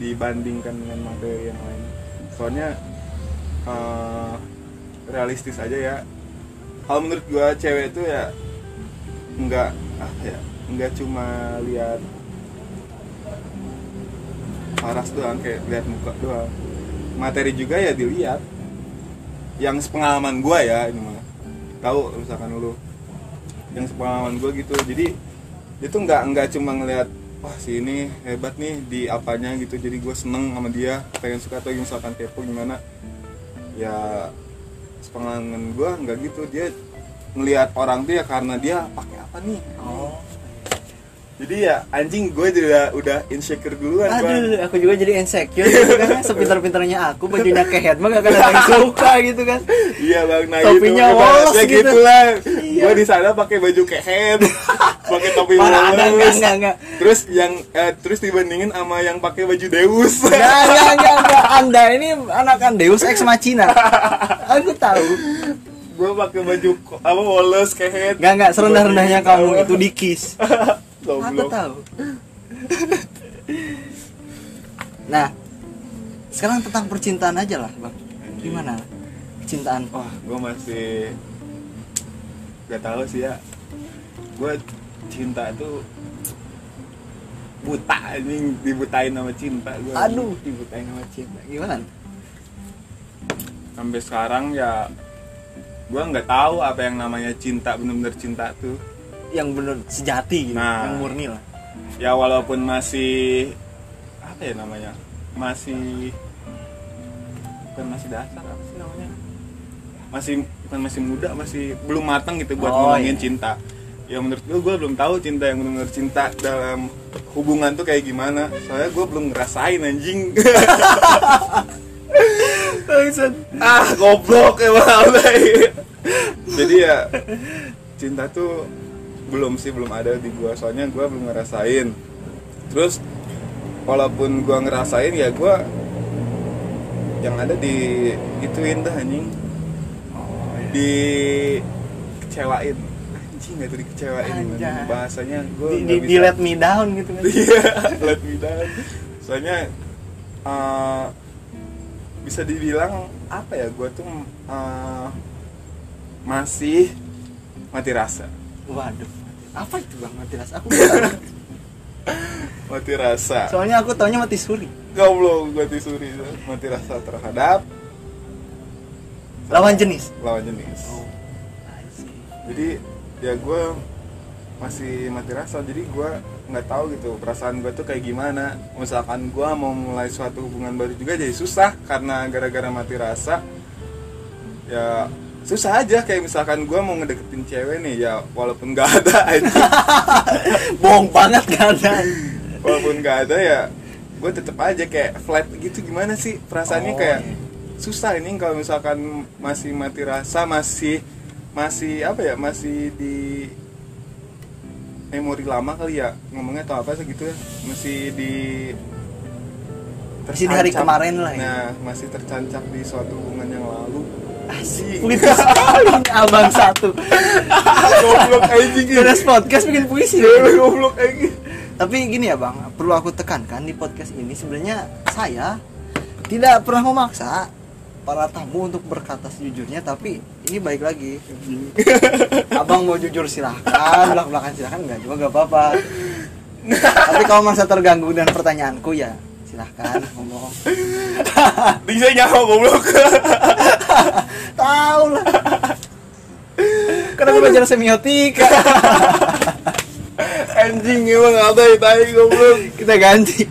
dibandingkan dengan materi yang lain. Soalnya eh, realistis aja ya. Kalau menurut gue cewek itu ya nggak apa ya nggak cuma lihat paras doang kayak lihat muka doang. Materi juga ya dilihat. Yang sepengalaman gue ya ini mah. Tahu misalkan lu. Yang sepengalaman gue gitu. Jadi itu nggak nggak cuma ngelihat wah si ini hebat nih di apanya gitu. Jadi gue seneng sama dia pengen suka atau misalkan kepo gimana. Ya sepengalaman gue nggak gitu. Dia ngelihat orang tuh ya karena dia pakai apa nih oh jadi ya anjing gue juga udah insecure duluan Bang. aduh aku juga jadi insecure gitu kan sepintar-pintarnya aku bajunya kehead mah gak akan ada yang suka gitu kan Iya bang, nah Topinya gitu, wolos gitu. gitu lah. Iya. Gue di sana pakai baju kehen, pakai topi Parah, wolos. enggak, enggak, enggak, enggak. Terus yang eh, terus dibandingin sama yang pakai baju Deus. Enggak, enggak, enggak, enggak. Anda ini anakan Deus Ex Machina. Aku tahu. Gue pakai baju apa wolos kehen. Enggak, enggak, serendah-rendahnya kamu itu di kiss. Aku tahu. Nah, sekarang tentang percintaan aja lah, Bang. Gimana? Cintaan. Wah, gue masih gak tahu sih ya. Gue cinta tuh buta anjing dibutain sama cinta gue. Aduh, dibutain sama cinta. Gimana? Sampai sekarang ya gue nggak tahu apa yang namanya cinta bener-bener cinta tuh. Yang bener sejati gitu, Nah. yang murni lah. ya walaupun masih apa ya namanya masih bukan masih dasar apa sih namanya masih bukan masih muda masih belum matang gitu buat Oh, ngomongin iya. cinta ya menurut gue gue belum tahu cinta yang benar-benar cinta dalam hubungan tuh kayak gimana soalnya gue belum ngerasain anjing ah goblok emang. Jadi ya cinta tuh belum sih belum ada di gua. Soalnya gua belum ngerasain. Terus walaupun gua ngerasain ya gua yang ada di gituin dah anjing. Di kecewain anjing nggak tuh dikecewain Anjay. bahasanya gua Di, di, di let me down gitu kan. Iya, let me down. Soalnya uh, bisa dibilang apa ya? Gue tuh uh, masih mati rasa. Waduh. Apa itu Bang mati rasa? Aku. Mati rasa. Soalnya aku taunya mati suri. Goblok gue tisuri mati rasa terhadap Lawan jenis. lawan jenis. Jadi ya gue masih mati rasa jadi gue nggak tahu gitu perasaan gue tuh kayak gimana. Misalkan gue mau mulai suatu hubungan baru juga jadi susah karena gara-gara mati rasa ya susah aja. Kayak misalkan gue mau ngedeketin cewek nih ya walaupun nggak ada aja. Bohong banget kan? Ada. walaupun nggak ada ya gue tetep aja kayak flat gitu. Gimana sih perasaannya? Oh, kayak iya. susah ini kalau misalkan masih mati rasa masih masih apa ya masih di memori lama kali ya ngomongnya atau apa sih gitu ya masih di Masih di hari tercancap. kemarin lah ya. nah masih tercancap di suatu hubungan yang lalu Asik. Puisi sekali abang satu. goblok anjing Beres podcast bikin puisi. goblok anjing Tapi gini ya bang, perlu aku tekankan di podcast ini sebenarnya saya tidak pernah memaksa para tamu untuk berkata sejujurnya, tapi ini baik lagi. Abang mau jujur silahkan, belak belakan silahkan, nggak juga nggak apa-apa. tapi kalau merasa terganggu dengan pertanyaanku ya silahkan ngomong. bisa nyawa goblok Tahu lah. Karena belajar semiotika. Anjing emang ada yang tai goblok Kita ganti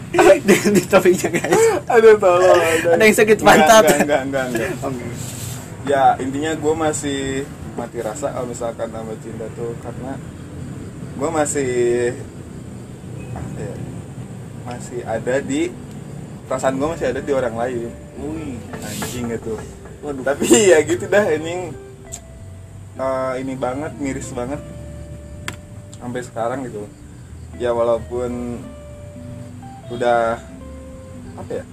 ganti topiknya guys. Aduh tolong Ada yang sakit Enggak, pantat. Enggak, enggak, enggak, enggak. Ya intinya gue masih mati rasa kalau misalkan sama cinta tuh Karena gue masih ya, Masih ada di Perasaan gue masih ada di orang lain Wih. Anjing gitu Waduh. Tapi ya gitu dah anjing Eh, Ini banget, miris banget Sampai sekarang gitu Ya walaupun Udah Apa ya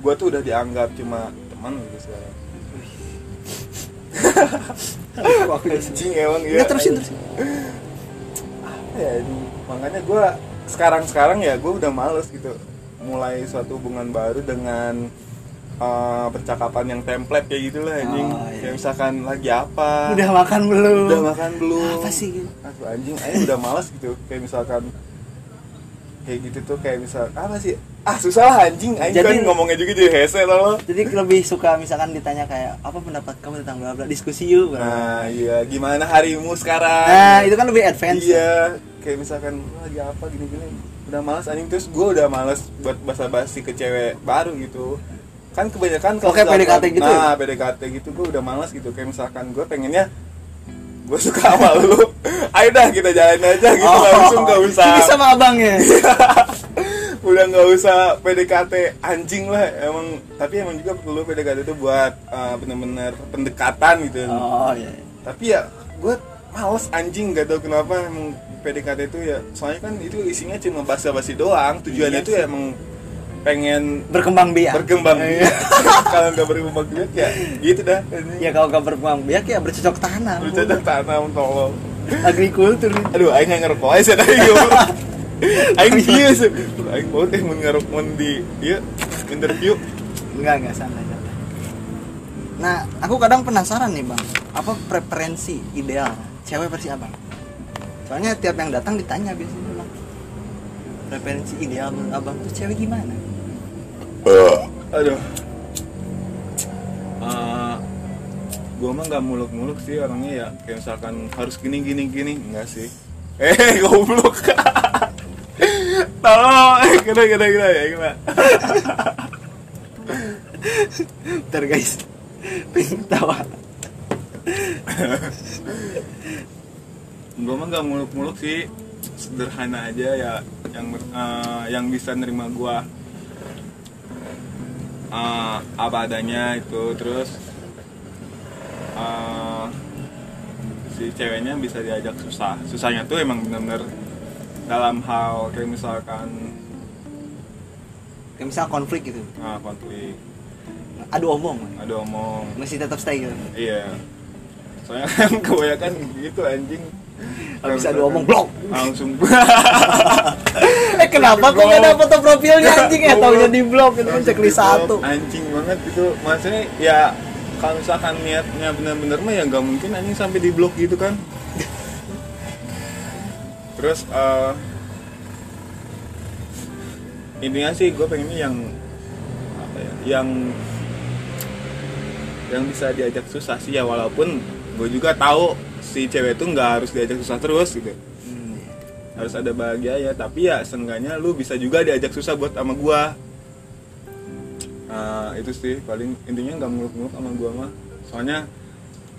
Gue tuh udah dianggap cuma teman gitu sekarang Anjing emang ya terusin terusin. Apa ya ini makanya gue sekarang-sekarang ya gue udah males gitu mulai suatu hubungan baru dengan uh, percakapan yang template kayak gitu lah anjing Oh, iya. kayak misalkan lagi apa Udah makan belum? udah makan belum Apa sih? Aduh anjing, aing udah malas gitu Kayak misalkan Kayak gitu tuh kayak misal Apa sih? Ah susah lah anjing. Aing Jadi- kan ngomongnya juga jadi hese loh Jadi lebih suka misalkan ditanya kayak apa pendapat kamu tentang bla bla? Diskusi yuk. Nah iya. Gimana harimu sekarang? Nah, itu kan lebih advance. Iya. Kayak misalkan "Lu lagi apa? Gini-gini. Udah malas anjing. Terus gue udah malas buat basa-basi ke cewek baru gitu. Kan kebanyakan Oh, kayak PDKT gitu ya? Nah PDKT gitu gue udah malas gitu. Kayak misalkan gue pengennya gue suka sama lu. Ayo dah kita jalan aja gitu. Langsung gak usah. Oh, Ini sama abangnya. udah nggak usah PDKT anjing lah emang. Tapi emang juga perlu PDKT itu buat uh, bener-bener pendekatan gitu. Oh iya. tapi ya gue males anjing. Gak tau kenapa emang PDKT itu ya. Soalnya kan itu isinya cuma basa-basi doang. Tujuannya Iya itu ya emang pengen Berkembang biak. berkembang Iya. kalau nggak berkembang biak ya gitu dah Ya kalau gak berkembang biak ya bercocok tanam. bercocok tanam tolong Agrikultur. aduh aing nggak ngerokok aja tadi aing dia sih aing mau teh mun ngerok mun di dia interview Enggak, enggak santai santai. Nah, aku kadang penasaran nih, Bang. Apa preferensi ideal cewek versi Abang? Soalnya tiap yang datang ditanya biasanya, Bang. Preferensi ideal menurut Abang tuh cewek gimana? Aduh. Eh, gua mah nggak muluk-muluk sih orangnya ya. Kayak misalkan harus gini gini gini. Enggak sih. Eh goblok. Tolong. Eh kena kena kena ya kena Bentar, guys. Pengen tawa. gua mah nggak muluk-muluk sih. Sederhana aja ya yang eh, yang bisa nerima gua eh, apa adanya itu terus eh, si ceweknya bisa diajak susah susahnya tuh emang bener-bener dalam hal kayak misalkan Kayak misal konflik gitu. ah, konflik Adu omong. ada omong Masih tetap stay gitu. iya soalnya kan kebanyakan gitu anjing Habis adu omong blok. langsung. Eh kenapa kok gak ada foto profilnya anjing? Ya? Taunya di blok itu kan checklist satu. anjing banget gitu maksudnya ya kalau misalkan niatnya bener-bener mah ya nggak mungkin anjing sampai di blok gitu kan. Terus eh intinya sih gue pengennya yang apa ya yang yang bisa diajak susah sih ya walaupun gue juga tahu si cewek itu nggak harus diajak susah terus gitu. Hmm, harus ada bahagia ya tapi ya seenggaknya lu bisa juga diajak susah buat sama gua. Nah, itu sih paling intinya nggak muluk-muluk sama gua mah. Soalnya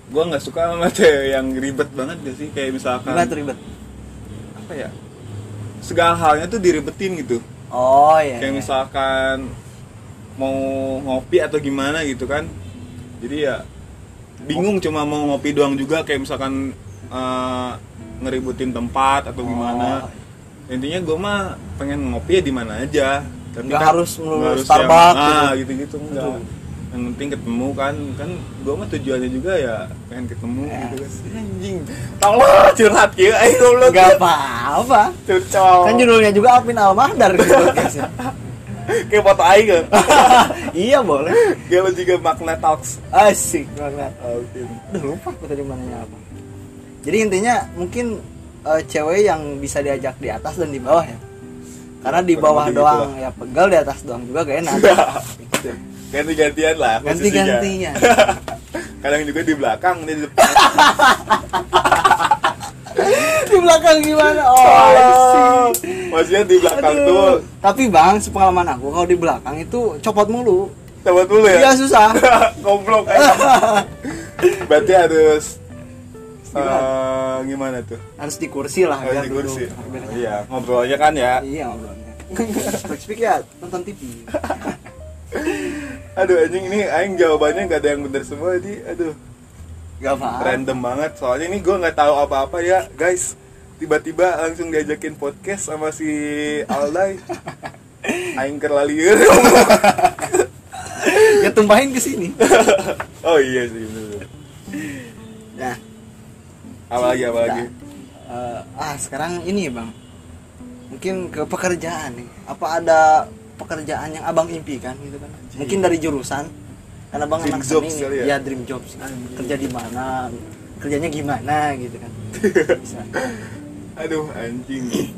gua nggak suka sama cewek yang ribet banget gak sih? Kayak misalkan Ribet ribet. apa ya? Segala halnya tuh diribetin gitu. Oh iya. kayak iya. misalkan mau ngopi atau gimana gitu kan. Jadi ya bingung cuma mau ngopi doang juga kayak misalkan eh, ngeributin tempat atau gimana Oh. intinya gue mah pengen ngopi ya di mana aja tapi Nggak kan harus melulu nggak harus Starbucks yang, ah gitu. gitu gitu enggak Betul. yang penting ketemu kan kan gue mah tujuannya juga ya pengen ketemu Ya. gitu kan anjing tolong curhat ya ayo goblok Gak apa-apa. curcol Kan judulnya juga Alvin Almahdar gitu podcastnya. kayak foto aing kan iya boleh. kayak lo juga makna talks Asik banget. Alvin Udah lupa aku tadi mananya apa. Jadi intinya mungkin eh, cewek yang bisa diajak di atas dan di bawah ya. Karena di bawah doang gitu ya pegal di atas doang juga gak enak. ganti-gantian lah posisinya. Ganti-gantinya. kadang juga di belakang di depan di belakang gimana? Oh, asik. maksudnya di belakang Aduh. tuh Tapi bang, sepengalaman aku kalau di belakang itu copot mulu. dulu Iya ya susah. goblok berarti harus Gimana? eh, gimana tuh Harus di kursi lah harus di kursi Oh, iya ngobrol aja kan ya Iya ngobrolnya. Speak ya nonton TV. aduh anjing ini aing jawabannya gak ada yang bener semua di aduh Gak apa. random banget. Soalnya ini gue nggak tahu apa-apa ya guys. Tiba-tiba langsung diajakin podcast sama si Aldai. Aing kerlalieur Ya tumpahin ke sini. oh iya sih bener. Nah, apa lagi apa lagi? Eh, ah sekarang ini bang. Mungkin ke pekerjaan nih. Apa ada pekerjaan yang abang impikan gitu kan? Mungkin dari jurusan karena abang Dream anak seni nih. ya? ya dream jobs kerja di mana kerjanya gimana gitu kan Bisa. aduh anjing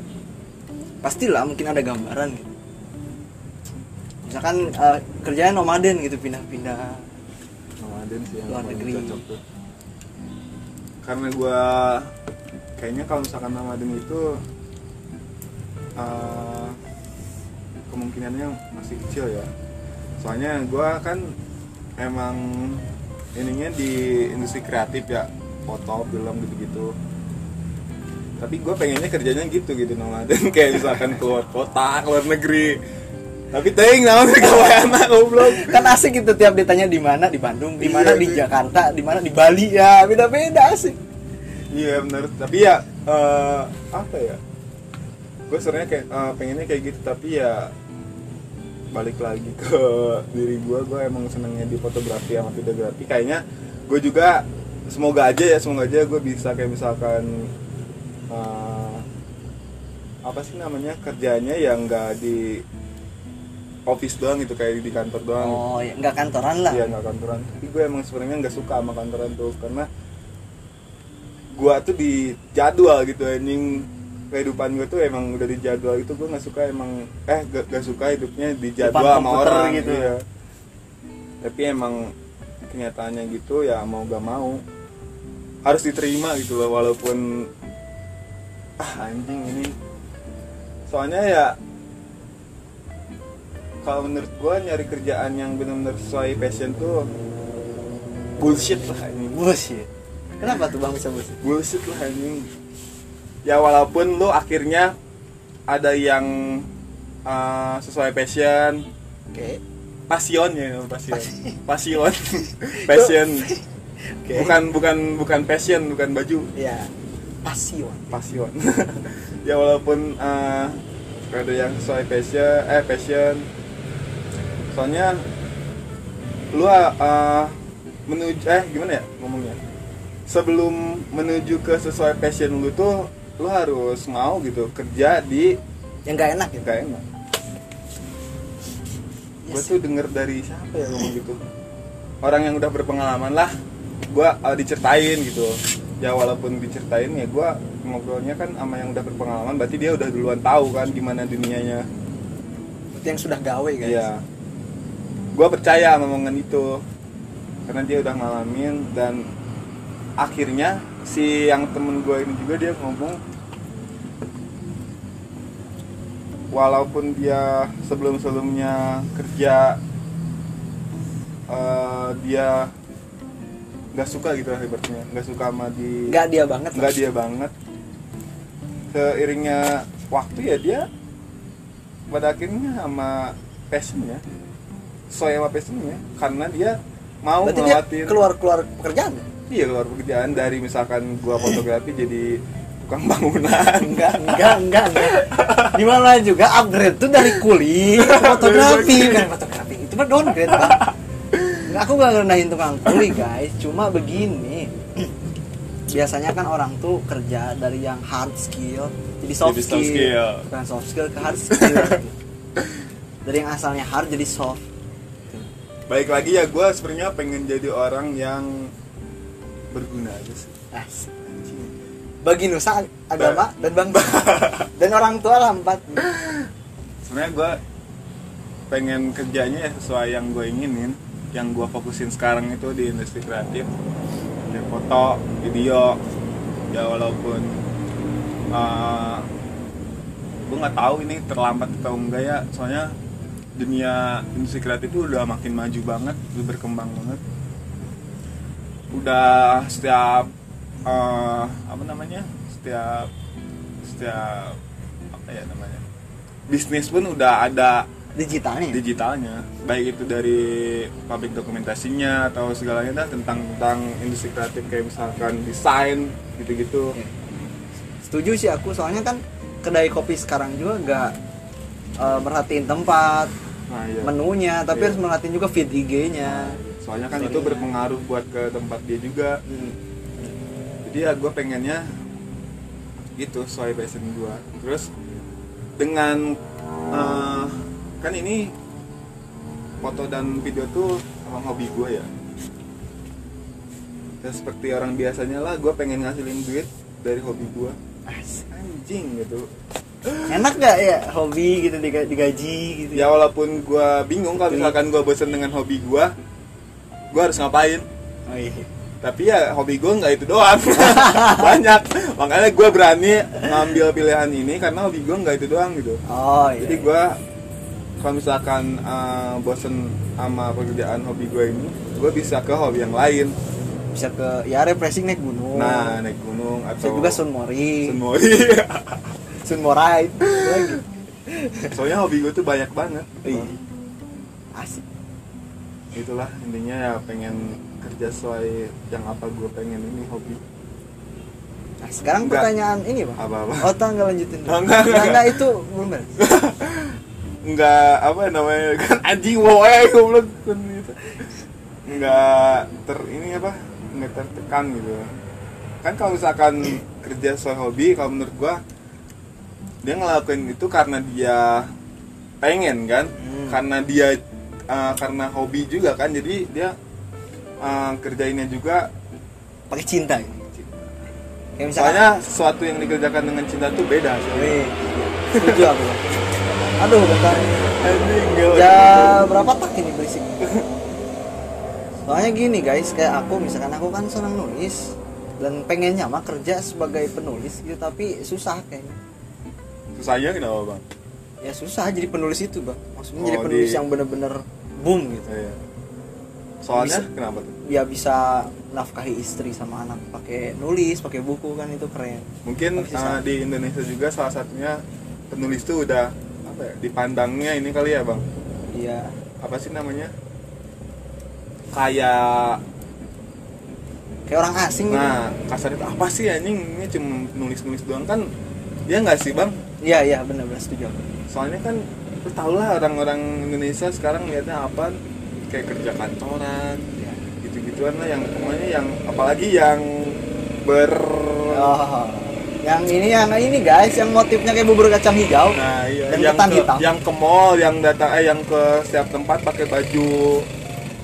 pastilah mungkin ada gambaran gitu misalkan eh, kerjanya nomaden gitu pindah-pindah nomaden sih yang Luar negeri. cocok tuh karena gua kayaknya kalau misalkan nomaden itu eh, kemungkinannya masih kecil ya soalnya gua kan emang ininya di industri kreatif ya foto film gitu-gitu. Tapi gue pengennya kerjanya gitu gitu nomaden kayak misalkan keluar kota keluar negeri. Tapi ting namanya kalau anak goblok. Kan asik gitu tiap ditanya di mana di Bandung di Iya, mana di sih. Jakarta di mana di Bali ya beda-beda asik. Iya benar, tapi ya eh, apa ya? Gue sebenarnya kayak eh, pengennya kayak gitu, tapi ya balik lagi ke diri gue, gue emang senengnya di fotografi sama videografi. Kayaknya gue juga semoga aja ya, semoga aja gue bisa kayak misalkan eh, apa sih namanya kerjanya yang nggak di office doang gitu kayak di kantor doang. oh ya nggak kantoran lah Iya nggak kantoran. Tapi gue emang sebenarnya nggak suka sama kantoran tuh karena gua tuh di jadwal gitu anjing kehidupan gue tuh emang udah di jadwal itu gue nggak suka emang eh gak, gak suka hidupnya di Depan jadwal sama orang. gitu. iya. tapi emang kenyataannya gitu ya mau gak mau harus diterima gitu loh walaupun ah anjing ini. Soalnya ya kalau menurut gua nyari kerjaan yang benar-benar sesuai passion tuh bullshit lah ini bullshit. Kenapa tuh bang bisa bullshit? Bullshit lah anjing ya walaupun lu akhirnya ada yang uh, sesuai passion. Oke. Passion ya passion. Passion. Passion. Oke. Bukan bukan bukan passion bukan baju. Ya. Passion. Passion. Ya walaupun uh, ada yang sesuai passion eh passion. Soalnya lu uh, menuju eh gimana ya ngomongnya? Sebelum menuju ke sesuai passion lu tuh lu harus mau gitu kerja di yang nggak enak gitu gak enak. Yes. gue tuh denger dari siapa ya ngomong gitu? Orang yang udah berpengalaman lah gue uh, diceritain gitu. Ya walaupun diceritain ya gue ngobrolnya kan sama yang udah berpengalaman berarti dia udah duluan tahu kan gimana dunianya. Berarti yang sudah gawe guys. Iya. Gue percaya sama omongan itu. Karena dia udah ngalamin dan akhirnya si yang temen gue ini juga dia ngomong walaupun dia sebelum sebelumnya kerja eh, dia nggak suka gitu lah ibaratnya nggak suka sama di nggak dia banget nggak dia banget seiringnya waktu ya dia pada akhirnya sama passionnya sesuai sama passionnya karena dia mau berarti dia keluar keluar pekerjaan ya? Iya keluar pekerjaan dari misalkan gua fotografi jadi tukang bangunan. Enggak enggak enggak enggak. Di mana juga upgrade tuh dari kuli ke fotografi. kan fotografi itu mah downgrade bang Nggak, aku gak ngerendahin tukang kuli guys. Cuma begini. Biasanya kan orang tuh kerja dari yang hard skill jadi soft, Jadi skill. soft skill. bukan soft skill ke hard skill. Dari yang asalnya hard jadi soft. Baik lagi ya gua sebenarnya pengen jadi orang yang berguna aja sih. Asik. bagi nusa agama dan bangsa. Dan orang tua lah empat. Sebenarnya gua pengen kerjanya ya sesuai yang gue inginin. Yang gua fokusin sekarang itu di industri kreatif. Ya foto video. Ya walaupun uh, gue nggak tahu ini terlambat atau enggak ya. Soalnya dunia industri kreatif itu udah makin maju banget udah berkembang banget udah setiap uh, apa namanya? Setiap setiap apa ya namanya? Bisnis pun udah ada digitalnya? digitalnya. Baik itu dari pabrik dokumentasinya atau segalanya dah tentang tentang industri kreatif kayak misalkan desain gitu-gitu. Iya. setuju sih aku soalnya kan kedai kopi sekarang juga nggak eh, merhatiin tempat nah iya. menunya tapi Iya. harus merhatiin juga feed IG-nya soalnya kan itu berpengaruh buat ke tempat dia juga. Hmm. jadi ya gue pengennya gitu sesuai passion gue terus dengan eh, kan ini foto dan video tuh emang hobi gue ya. Ya seperti orang biasanya lah gue pengen ngasilin duit dari hobi gue anjing gitu. Enak gak ya hobi gitu diga- digaji gitu ya? Walaupun gue bingung kalau misalkan gue bosen dengan hobi gue gue harus ngapain? Oh iya. Tapi ya hobi gue nggak itu doang. Banyak. Makanya gue berani ngambil pilihan ini karena hobi gue nggak itu doang gitu. Oh iya jadi gue kalau misalkan uh, bosen sama pekerjaan hobi gue ini gue bisa ke hobi yang lain. Bisa ke ya refreshing naik gunung. Nah naik gunung Oh. bisa atau juga sunmori Sunmori. sunmorai lagi soalnya hobi gue tuh banyak banget. Iya. asik itulah intinya ya pengen kerja sesuai yang apa gue pengen ini hobi. Nah sekarang Enggak. pertanyaan ini pak apa apa oh tak nggak lanjutin Oh, enggak, enggak. enggak itu belum beres. Nggak apa namanya kan anjing woe goblok kan gitu. Nggak ter ini apa nggak tertekan gitu. Kan kalau misalkan kerja sesuai hobi kalau menurut gua dia ngelakuin itu karena dia pengen kan? Hmm. karena dia uh, karena hobi juga kan jadi dia uh, kerjainnya juga pakai cinta gitu. kayak misalkan soalnya sesuatu yang dikerjakan dengan cinta tuh beda setuju aku. Aduh bentar. Ya berapa tak ini berisik? Soalnya gini guys kayak aku misalkan aku kan senang nulis dan pengennya mah kerja sebagai penulis gitu tapi susah kayaknya. Susahnya kenapa bang ya susah jadi penulis itu bang maksudnya Oh, jadi penulis di- yang bener-bener boom gitu Iya. Soalnya Bisa. kenapa tuh? dia bisa nafkahi istri sama anak pakai nulis pakai buku kan itu keren Mungkin uh, di Indonesia juga salah satunya penulis tuh udah apa ya? Dipandangnya ini kali ya bang? iya Apa sih namanya? Kayak kayak orang asing gitu. nah kasar itu apa sih anjing ini cuma nulis-nulis doang kan? Dia nggak sih bang? Iya iya benar-benar setuju aku. Soalnya kan lu tau lah orang-orang Indonesia sekarang lihatnya apa? Kayak kerja kantoran, Iya. gitu-gituan lah yang pokoknya yang apalagi yang ber Oh, yang ini yang ini guys, yang motifnya kayak bubur kacang hijau. Nah, iya. Dan yang ketan ke, hitam. yang ke mall, yang datang eh yang ke setiap tempat pakai baju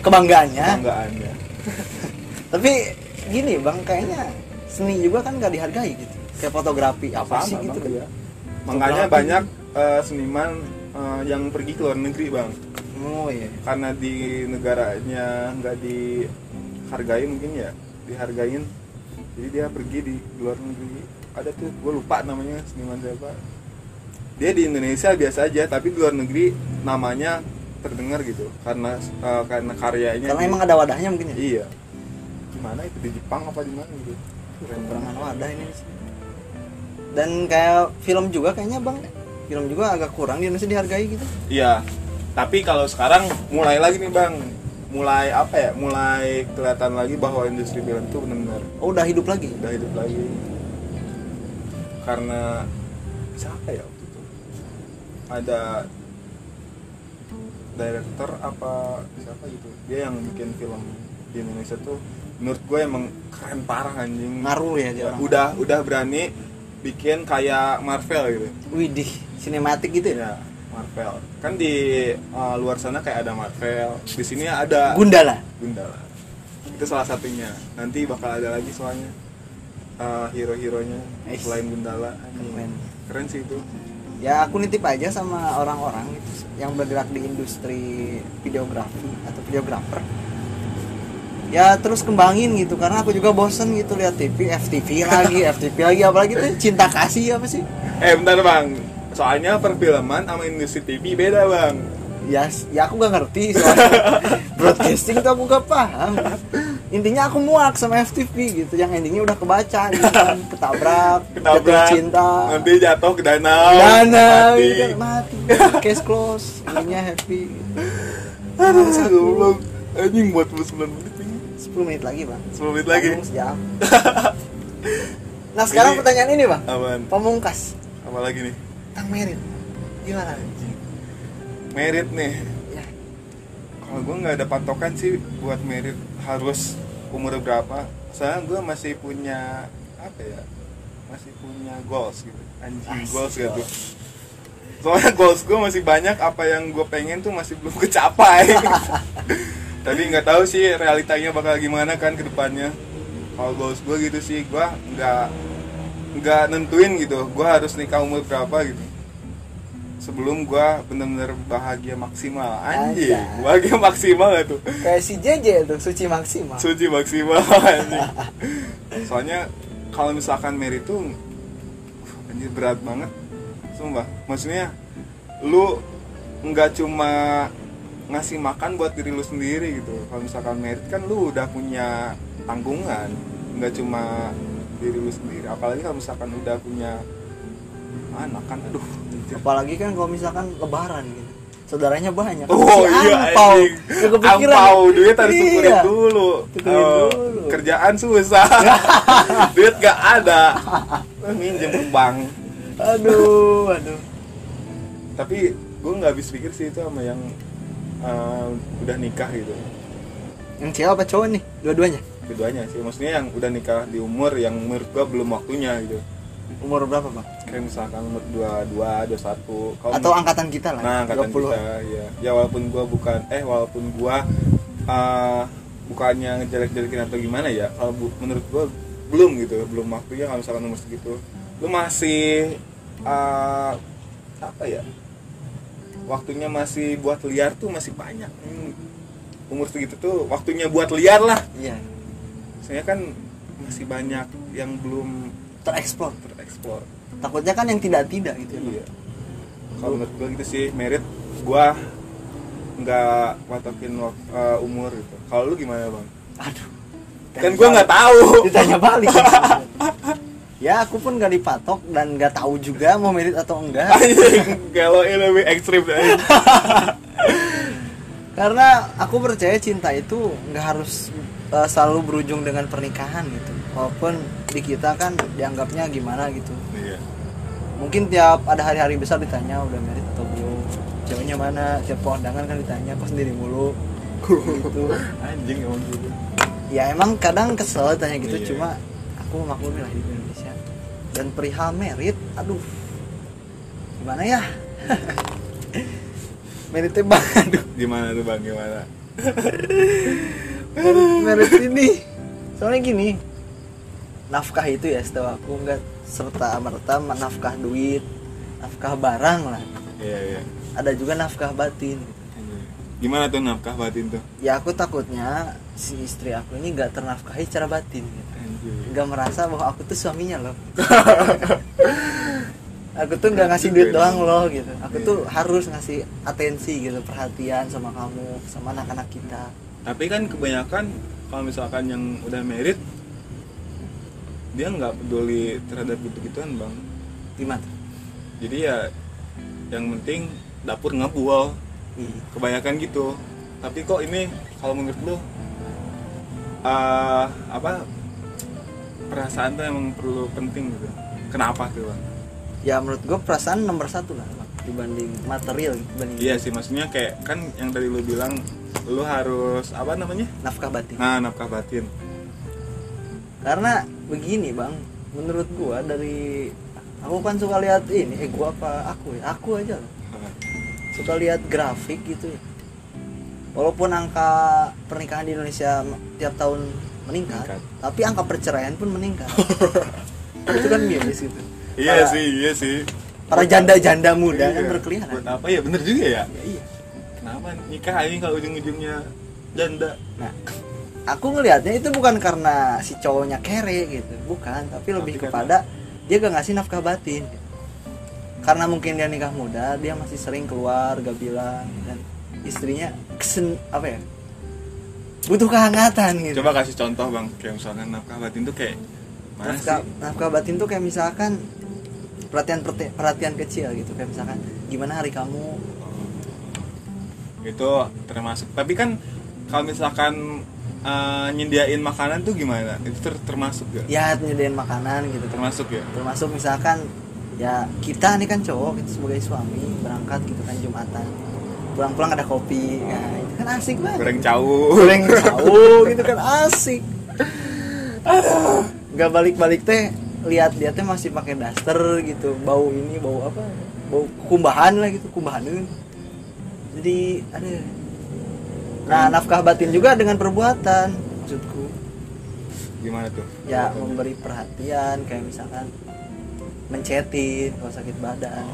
Kebanggaannya. kebanggaannya. Tapi gini bang, kayaknya seni juga kan nggak dihargai gitu. Kayak fotografi apa sih gitu Bang, kan? Makanya banyak eh, seniman eh, yang pergi ke luar negeri, Bang. Oh iya. Karena di negaranya nggak dihargai mungkin ya, dihargain. Jadi dia pergi di luar negeri. Ada tuh, gue lupa namanya seniman siapa. Dia di Indonesia biasa aja, tapi di luar negeri namanya terdengar gitu karena eh, karena karyanya Karena di- emang ada wadahnya mungkin ya. Iya. Gimana itu di Jepang apa di mana gitu? Kekurangan wadah ini. sih. Dan kayak film juga kayaknya bang, film juga agak kurang di Indonesia dihargai gitu. Iya. Tapi kalau sekarang mulai lagi nih bang, mulai apa ya? Mulai kelihatan lagi bahwa industri film itu benar-benar Oh udah hidup lagi. udah hidup lagi. Karena siapa ya waktu itu? Ada director apa siapa gitu? Dia yang bikin film di Indonesia tuh menurut gue emang keren parah anjing. Ngaruh ya dia orang. Udah udah berani bikin kayak Marvel gitu. Widih, sinematik gitu ya. Ya, Marvel. Kan di uh, luar sana kayak ada Marvel. Di sini ada Gundala. Gundala. Itu salah satunya. Nanti bakal ada lagi soalnya uh, hero-heronya selain Gundala. Keren. Keren sih itu. Ya aku nitip aja sama orang-orang yang bergerak di industri videografi atau videografer. Ya terus kembangin gitu karena aku juga bosen gitu lihat TV, FTV lagi, FTV lagi apalagi tuh cinta kasih apa sih? Eh bentar bang. Soalnya perfilman sama industri TV beda bang. Ya, ya aku gak ngerti broadcasting tuh aku gak paham. Intinya aku muak sama FTV gitu, yang endingnya udah kebaca gitu kan, ketabrak, jatuh Ketabrak, cinta, Nanti jatuh ke danau. dana, mati. gitu mati, case close, endingnya happy. Gitu. Aduh, goblok. Anjing buat 9 menit. 10 menit lagi bang. 10 menit lagi. Sejam. Nah sekarang Ini- pertanyaan ini bang. Aman. Pemungkas Apa lagi nih? Tentang merit. Gimana? Merit nih. Ya, kalau gue nggak ada patokan sih buat merit harus umur berapa. Soalnya gue masih punya apa ya masih punya goals gitu. Anjing Asik, goals gitu soalnya goals gue masih banyak apa yang gue pengen tuh masih belum kecapai tapi nggak tahu sih realitanya bakal gimana kan ke depannya. Kalau goals gue gitu sih gue nggak nggak nentuin gitu. Gue harus nikah umur berapa gitu. Sebelum gue bener-bener bahagia maksimal. Anjing bahagia maksimal gak tuh. Kayak si JJ tuh suci maksimal. Suci maksimal anjing. soalnya kalau misalkan Mary tuh uh, anjir berat banget. Sumpah. Maksudnya lu nggak cuma ngasih makan buat diri lu sendiri gitu kalau misalkan merit kan lu udah punya tanggungan nggak cuma diri lu sendiri apalagi kalau misalkan udah punya anak kan aduh anjir. apalagi kan kalau misalkan lebaran gitu saudaranya banyak Oh Si iya angpau. kepikiran. Angpau duit harus Iya. tukerin dulu. Oh, dulu. Kerjaan susah. duit gak ada. Minjem ke bank. aduh aduh Tapi gue nggak habis pikir sih itu sama yang eh, udah nikah gitu. yang cewek apa cowok nih dua-duanya Keduanya sih. Maksudnya yang udah nikah di umur yang menurut gue belum waktunya gitu. umur berapa bang Kayak misalkan umur 22, 21. Kalau atau angkatan kita lah Nah, angkatan 20. kita ya. Ya walaupun gua bukan eh walaupun gua eh, bukannya ngejelek-jelekin atau gimana ya. Kalau bu- menurut gua belum gitu, belum waktunya kalau misalkan umur segitu. Lu masih eh, apa ya? Waktunya masih buat liar tuh masih banyak. Hmm, Umur segitu tuh waktunya buat liar lah. iya Saya kan masih banyak yang belum tereksplor tereksplor. takutnya kan yang tidak-tidak gitu ya. Iya. Kalau menurut gue gitu sih merit gua nggak patokin uh, umur gitu. Kalau lu gimana bang? aduh Kan gua nggak tahu. ditanya balik ya aku pun gak dipatok dan gak tahu juga mau merit atau enggak. Kalau ini lebih ekstrim karena aku percaya cinta itu nggak harus uh, selalu berujung dengan pernikahan gitu. Walaupun di kita kan dianggapnya gimana gitu. Iya. mungkin tiap ada hari-hari besar ditanya udah merit atau belum? Ceweknya mana? Tiap kondangan kan ditanya kok sendiri mulu? Gitu. Anjing emang gitu. ya emang kadang kesel tanya gitu Iya. cuma aku maklumi lah Indonesia dan perihal merit aduh gimana ya meritnya bang aduh Gimana tuh bang? Gimana? merit ini soalnya gini nafkah itu ya setahu aku nggak serta merta nafkah duit nafkah barang lah Iya iya. ada juga nafkah batin. Gimana tuh nafkah batin tuh? ya aku takutnya si istri aku ini nggak ternafkahi secara batin gitu. Nggak merasa bahwa aku tuh suaminya loh. Aku tuh nggak ngasih duit doang loh gitu. Aku tuh harus ngasih atensi gitu perhatian sama kamu sama anak-anak kita. Tapi kan kebanyakan kalau misalkan yang udah merit dia nggak peduli terhadap gitu-gituan bang. gimana? Jadi ya yang penting dapur ngebual. Ih, kebanyakan gitu. Tapi kok ini kalau menurut lu eh, apa perasaan tuh emang perlu penting gitu. Kenapa tuh bang? Ya menurut gue perasaan nomor satu lah dibanding material gitu, dibanding iya sih maksudnya kayak kan yang tadi lu bilang lu harus apa namanya? Nafkah batin. Nah nafkah batin. Karena begini bang menurut gua dari aku kan suka lihat ini eh gua apa aku ya? Aku aja loh. Suka lihat grafik gitu ya. Walaupun angka pernikahan di Indonesia tiap tahun meningkat, Meningkat. tapi angka perceraian pun meningkat. Itu kan miris gitu iya Para- sih iya sih. para janda-janda muda kan Iya. berkeliaran. Buat apa? Ya bener juga ya? Ya, iya. Kenapa nikah ini kalau ujung-ujungnya janda? Nah aku ngelihatnya itu bukan karena si cowoknya kere gitu bukan tapi lebih Tapi kepada dia gak ngasih nafkah batin. Karena mungkin dia nikah muda dia masih sering keluar gak bilang dan istrinya kesen apa ya butuh kehangatan gitu. Coba kasih contoh bang kayak misalkan nafkah batin tuh kayak mana nafkah, sih? nafkah batin tuh kayak misalkan perhatian perhatian kecil gitu kayak misalkan gimana hari kamu? Itu termasuk. Tapi kan kalau misalkan eh, nyediain makanan tuh gimana? Itu ter- termasuk gak ya nyediain makanan gitu. Termasuk ya? Termasuk misalkan ya kita nih kan cowok kita sebagai suami berangkat gitu kan jumatan pulang-pulang ada kopi. Nah itu kan asik banget. Goreng cawu. Goreng jauh gitu kan asik. Nggak balik-balik teh lihat dia teh masih pakai daster gitu. Bau ini bau apa? Bau kumbahan lah gitu kumbahan jadi ada. Nah nafkah batin juga dengan perbuatan maksudku. Gimana tuh? Ya memberi perhatian kayak misalkan mencetin kalau sakit badan.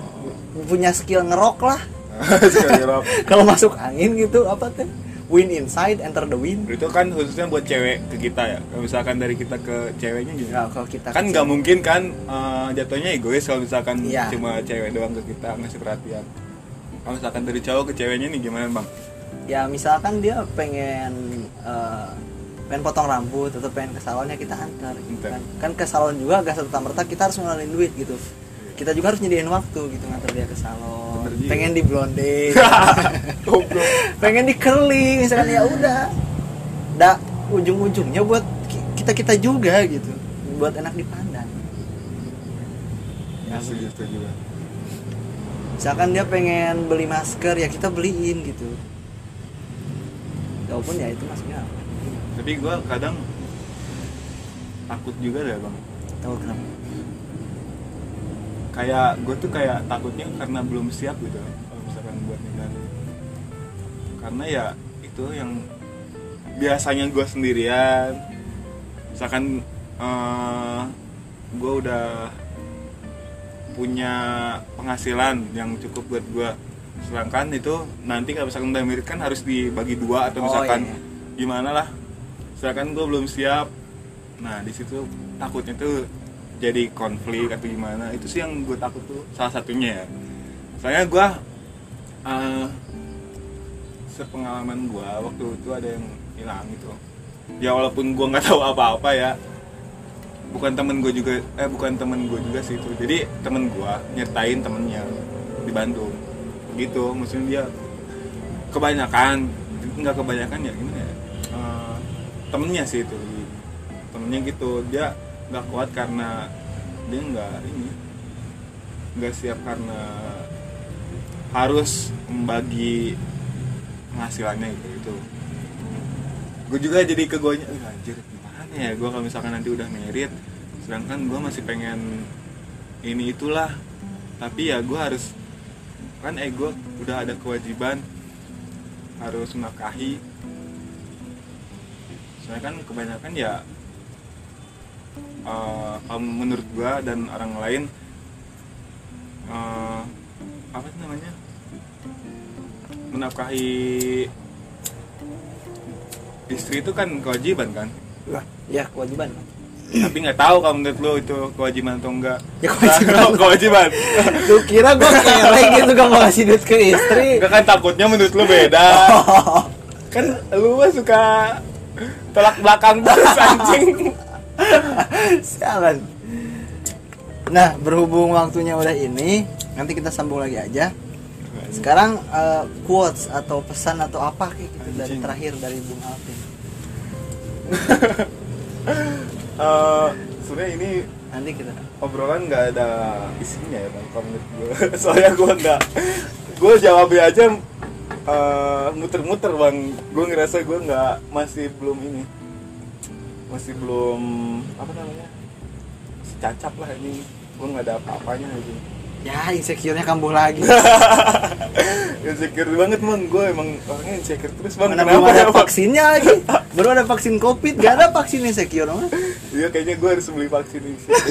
Punya skill ngerok lah. kalau masuk angin gitu apa teh? Wind inside enter the wind. Itu kan khususnya buat cewek ke kita ya. Kalau misalkan dari kita ke ceweknya gitu ya kalau kita kan nggak mungkin kan eh, jatuhnya egois kalau misalkan Iya. cuma cewek doang ke kita ngasih perhatian. Kalau misalkan dari cowok ke ceweknya nih gimana bang? Ya misalkan dia pengen eh, pengen potong rambut atau pengen ke salonnya kita antar gitu kan kan ke salon juga gak serta merta kita harus ngeluarin duit gitu kita juga harus nyediain waktu gitu ngantar dia ke salon. Bener juga. pengen di blonde. Pengen di curling misalkan ya udah. Da ujung-ujungnya buat kita kita juga gitu. Buat enak dipandang. Ya Bang. misalkan dia pengen beli masker ya kita beliin gitu. Walaupun ya itu masuknya apa? Tapi gue kadang takut juga deh bang. Tahu kenapa kayak gue tuh kayak takutnya karena belum siap gitu kalau misalkan buat nikah karena ya itu yang biasanya gue sendirian. Misalkan eh gue udah punya penghasilan yang cukup buat gue sedangkan itu nanti kalau misalkan udah merit kan harus dibagi dua atau Oh, misalkan iya. gimana lah. Sedangkan gue belum siap. Nah di situ takutnya tuh jadi konflik atau gimana itu sih yang gue takut tuh salah satunya ya. Soalnya gue eh, sepengalaman gue waktu itu ada yang hilang gitu. Ya walaupun gue nggak tahu apa-apa ya bukan temen gue juga eh bukan temen gue juga sih itu. Jadi temen gue nyertain temennya di Bandung. Gitu maksudnya dia kebanyakan nggak kebanyakan ya gimana ya? Eh, temennya sih itu temennya gitu. Dia nggak kuat karena dia nggak ini nggak siap karena harus membagi penghasilannya gitu itu gue juga jadi kegonya "Ih, anjir gimana ya gue kalau misalkan nanti udah merit? Sedangkan gue masih pengen ini itulah. Tapi ya gue harus kan gue udah ada kewajiban harus menafkahi. Soalnya kan kebanyakan ya kalau menurut gue dan orang lain eh, apa sih namanya? Menafkahi istri itu kan kewajiban kan? Wah, ya kewajiban. Tapi nggak tahu kalau menurut lo itu kewajiban atau enggak. Ya, kewajiban. kewajiban. Lu kira gua kere gitu gak mau ngasih duit ke istri? Enggak kan takutnya menurut lo beda. Kan lu mah suka tolak belakang terus anjing Sialan. Nah, berhubung waktunya udah ini, nanti kita sambung lagi aja. Sekarang eh, quotes atau pesan atau apa kayak gitu dari Anjing. terakhir dari Bung Alvin. Eh, sebenarnya ini Nanti kita obrolan nggak ada isinya ya bang menurut gue soalnya gue nggak gue jawabnya aja eh, muter-muter bang gue ngerasa gue nggak masih belum ini masih belum apa namanya masih cacat lah ini. Gue nggak ada apa-apanya lagi ya insecure-nya kambuh lagi. insecure banget bang gue emang orangnya insecure terus bang Mana belum kenapa ada ya, vaksinnya lagi. Baru ada vaksin Covid, gak ada vaksin insecure mah. Iya kayaknya gue harus beli vaksin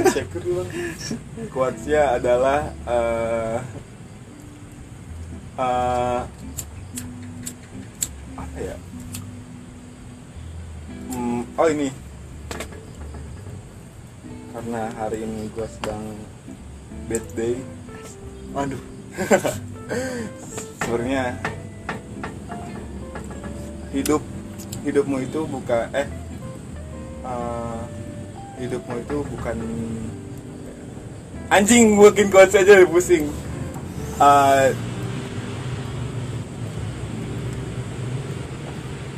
insecure bang Quotesnya adalah eh eh, Apa ya? Hmm, Oh ini Karena hari ini gue sedang bad day Waduh. sebenarnya hidup hidupmu itu bukan eh eh, hidupmu itu bukan anjing bikin quotes aja pusing Eh,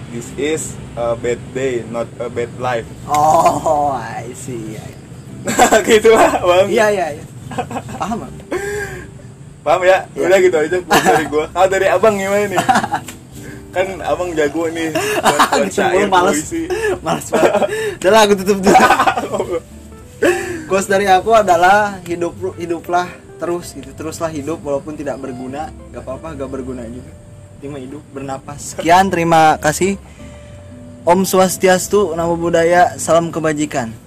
this is a bad day not a bad life Oh, I see. Iya. gitu lah bang Iya, iya, iya. Paham, Bang? paham ya? Iya. udah gitu aja dari gua. Kalau dari abang gimana nih? Kan abang jago nih. Buat, buat syair males. puisi Males banget. Udah lah, aku tutup dulu. Quotes dari aku adalah hidup hiduplah terus gitu. Teruslah hidup walaupun tidak berguna. Gak apa-apa gak berguna juga. Timah hidup bernapas. Sekian terima kasih. Om Swastiastu Namo Buddhaya salam kebajikan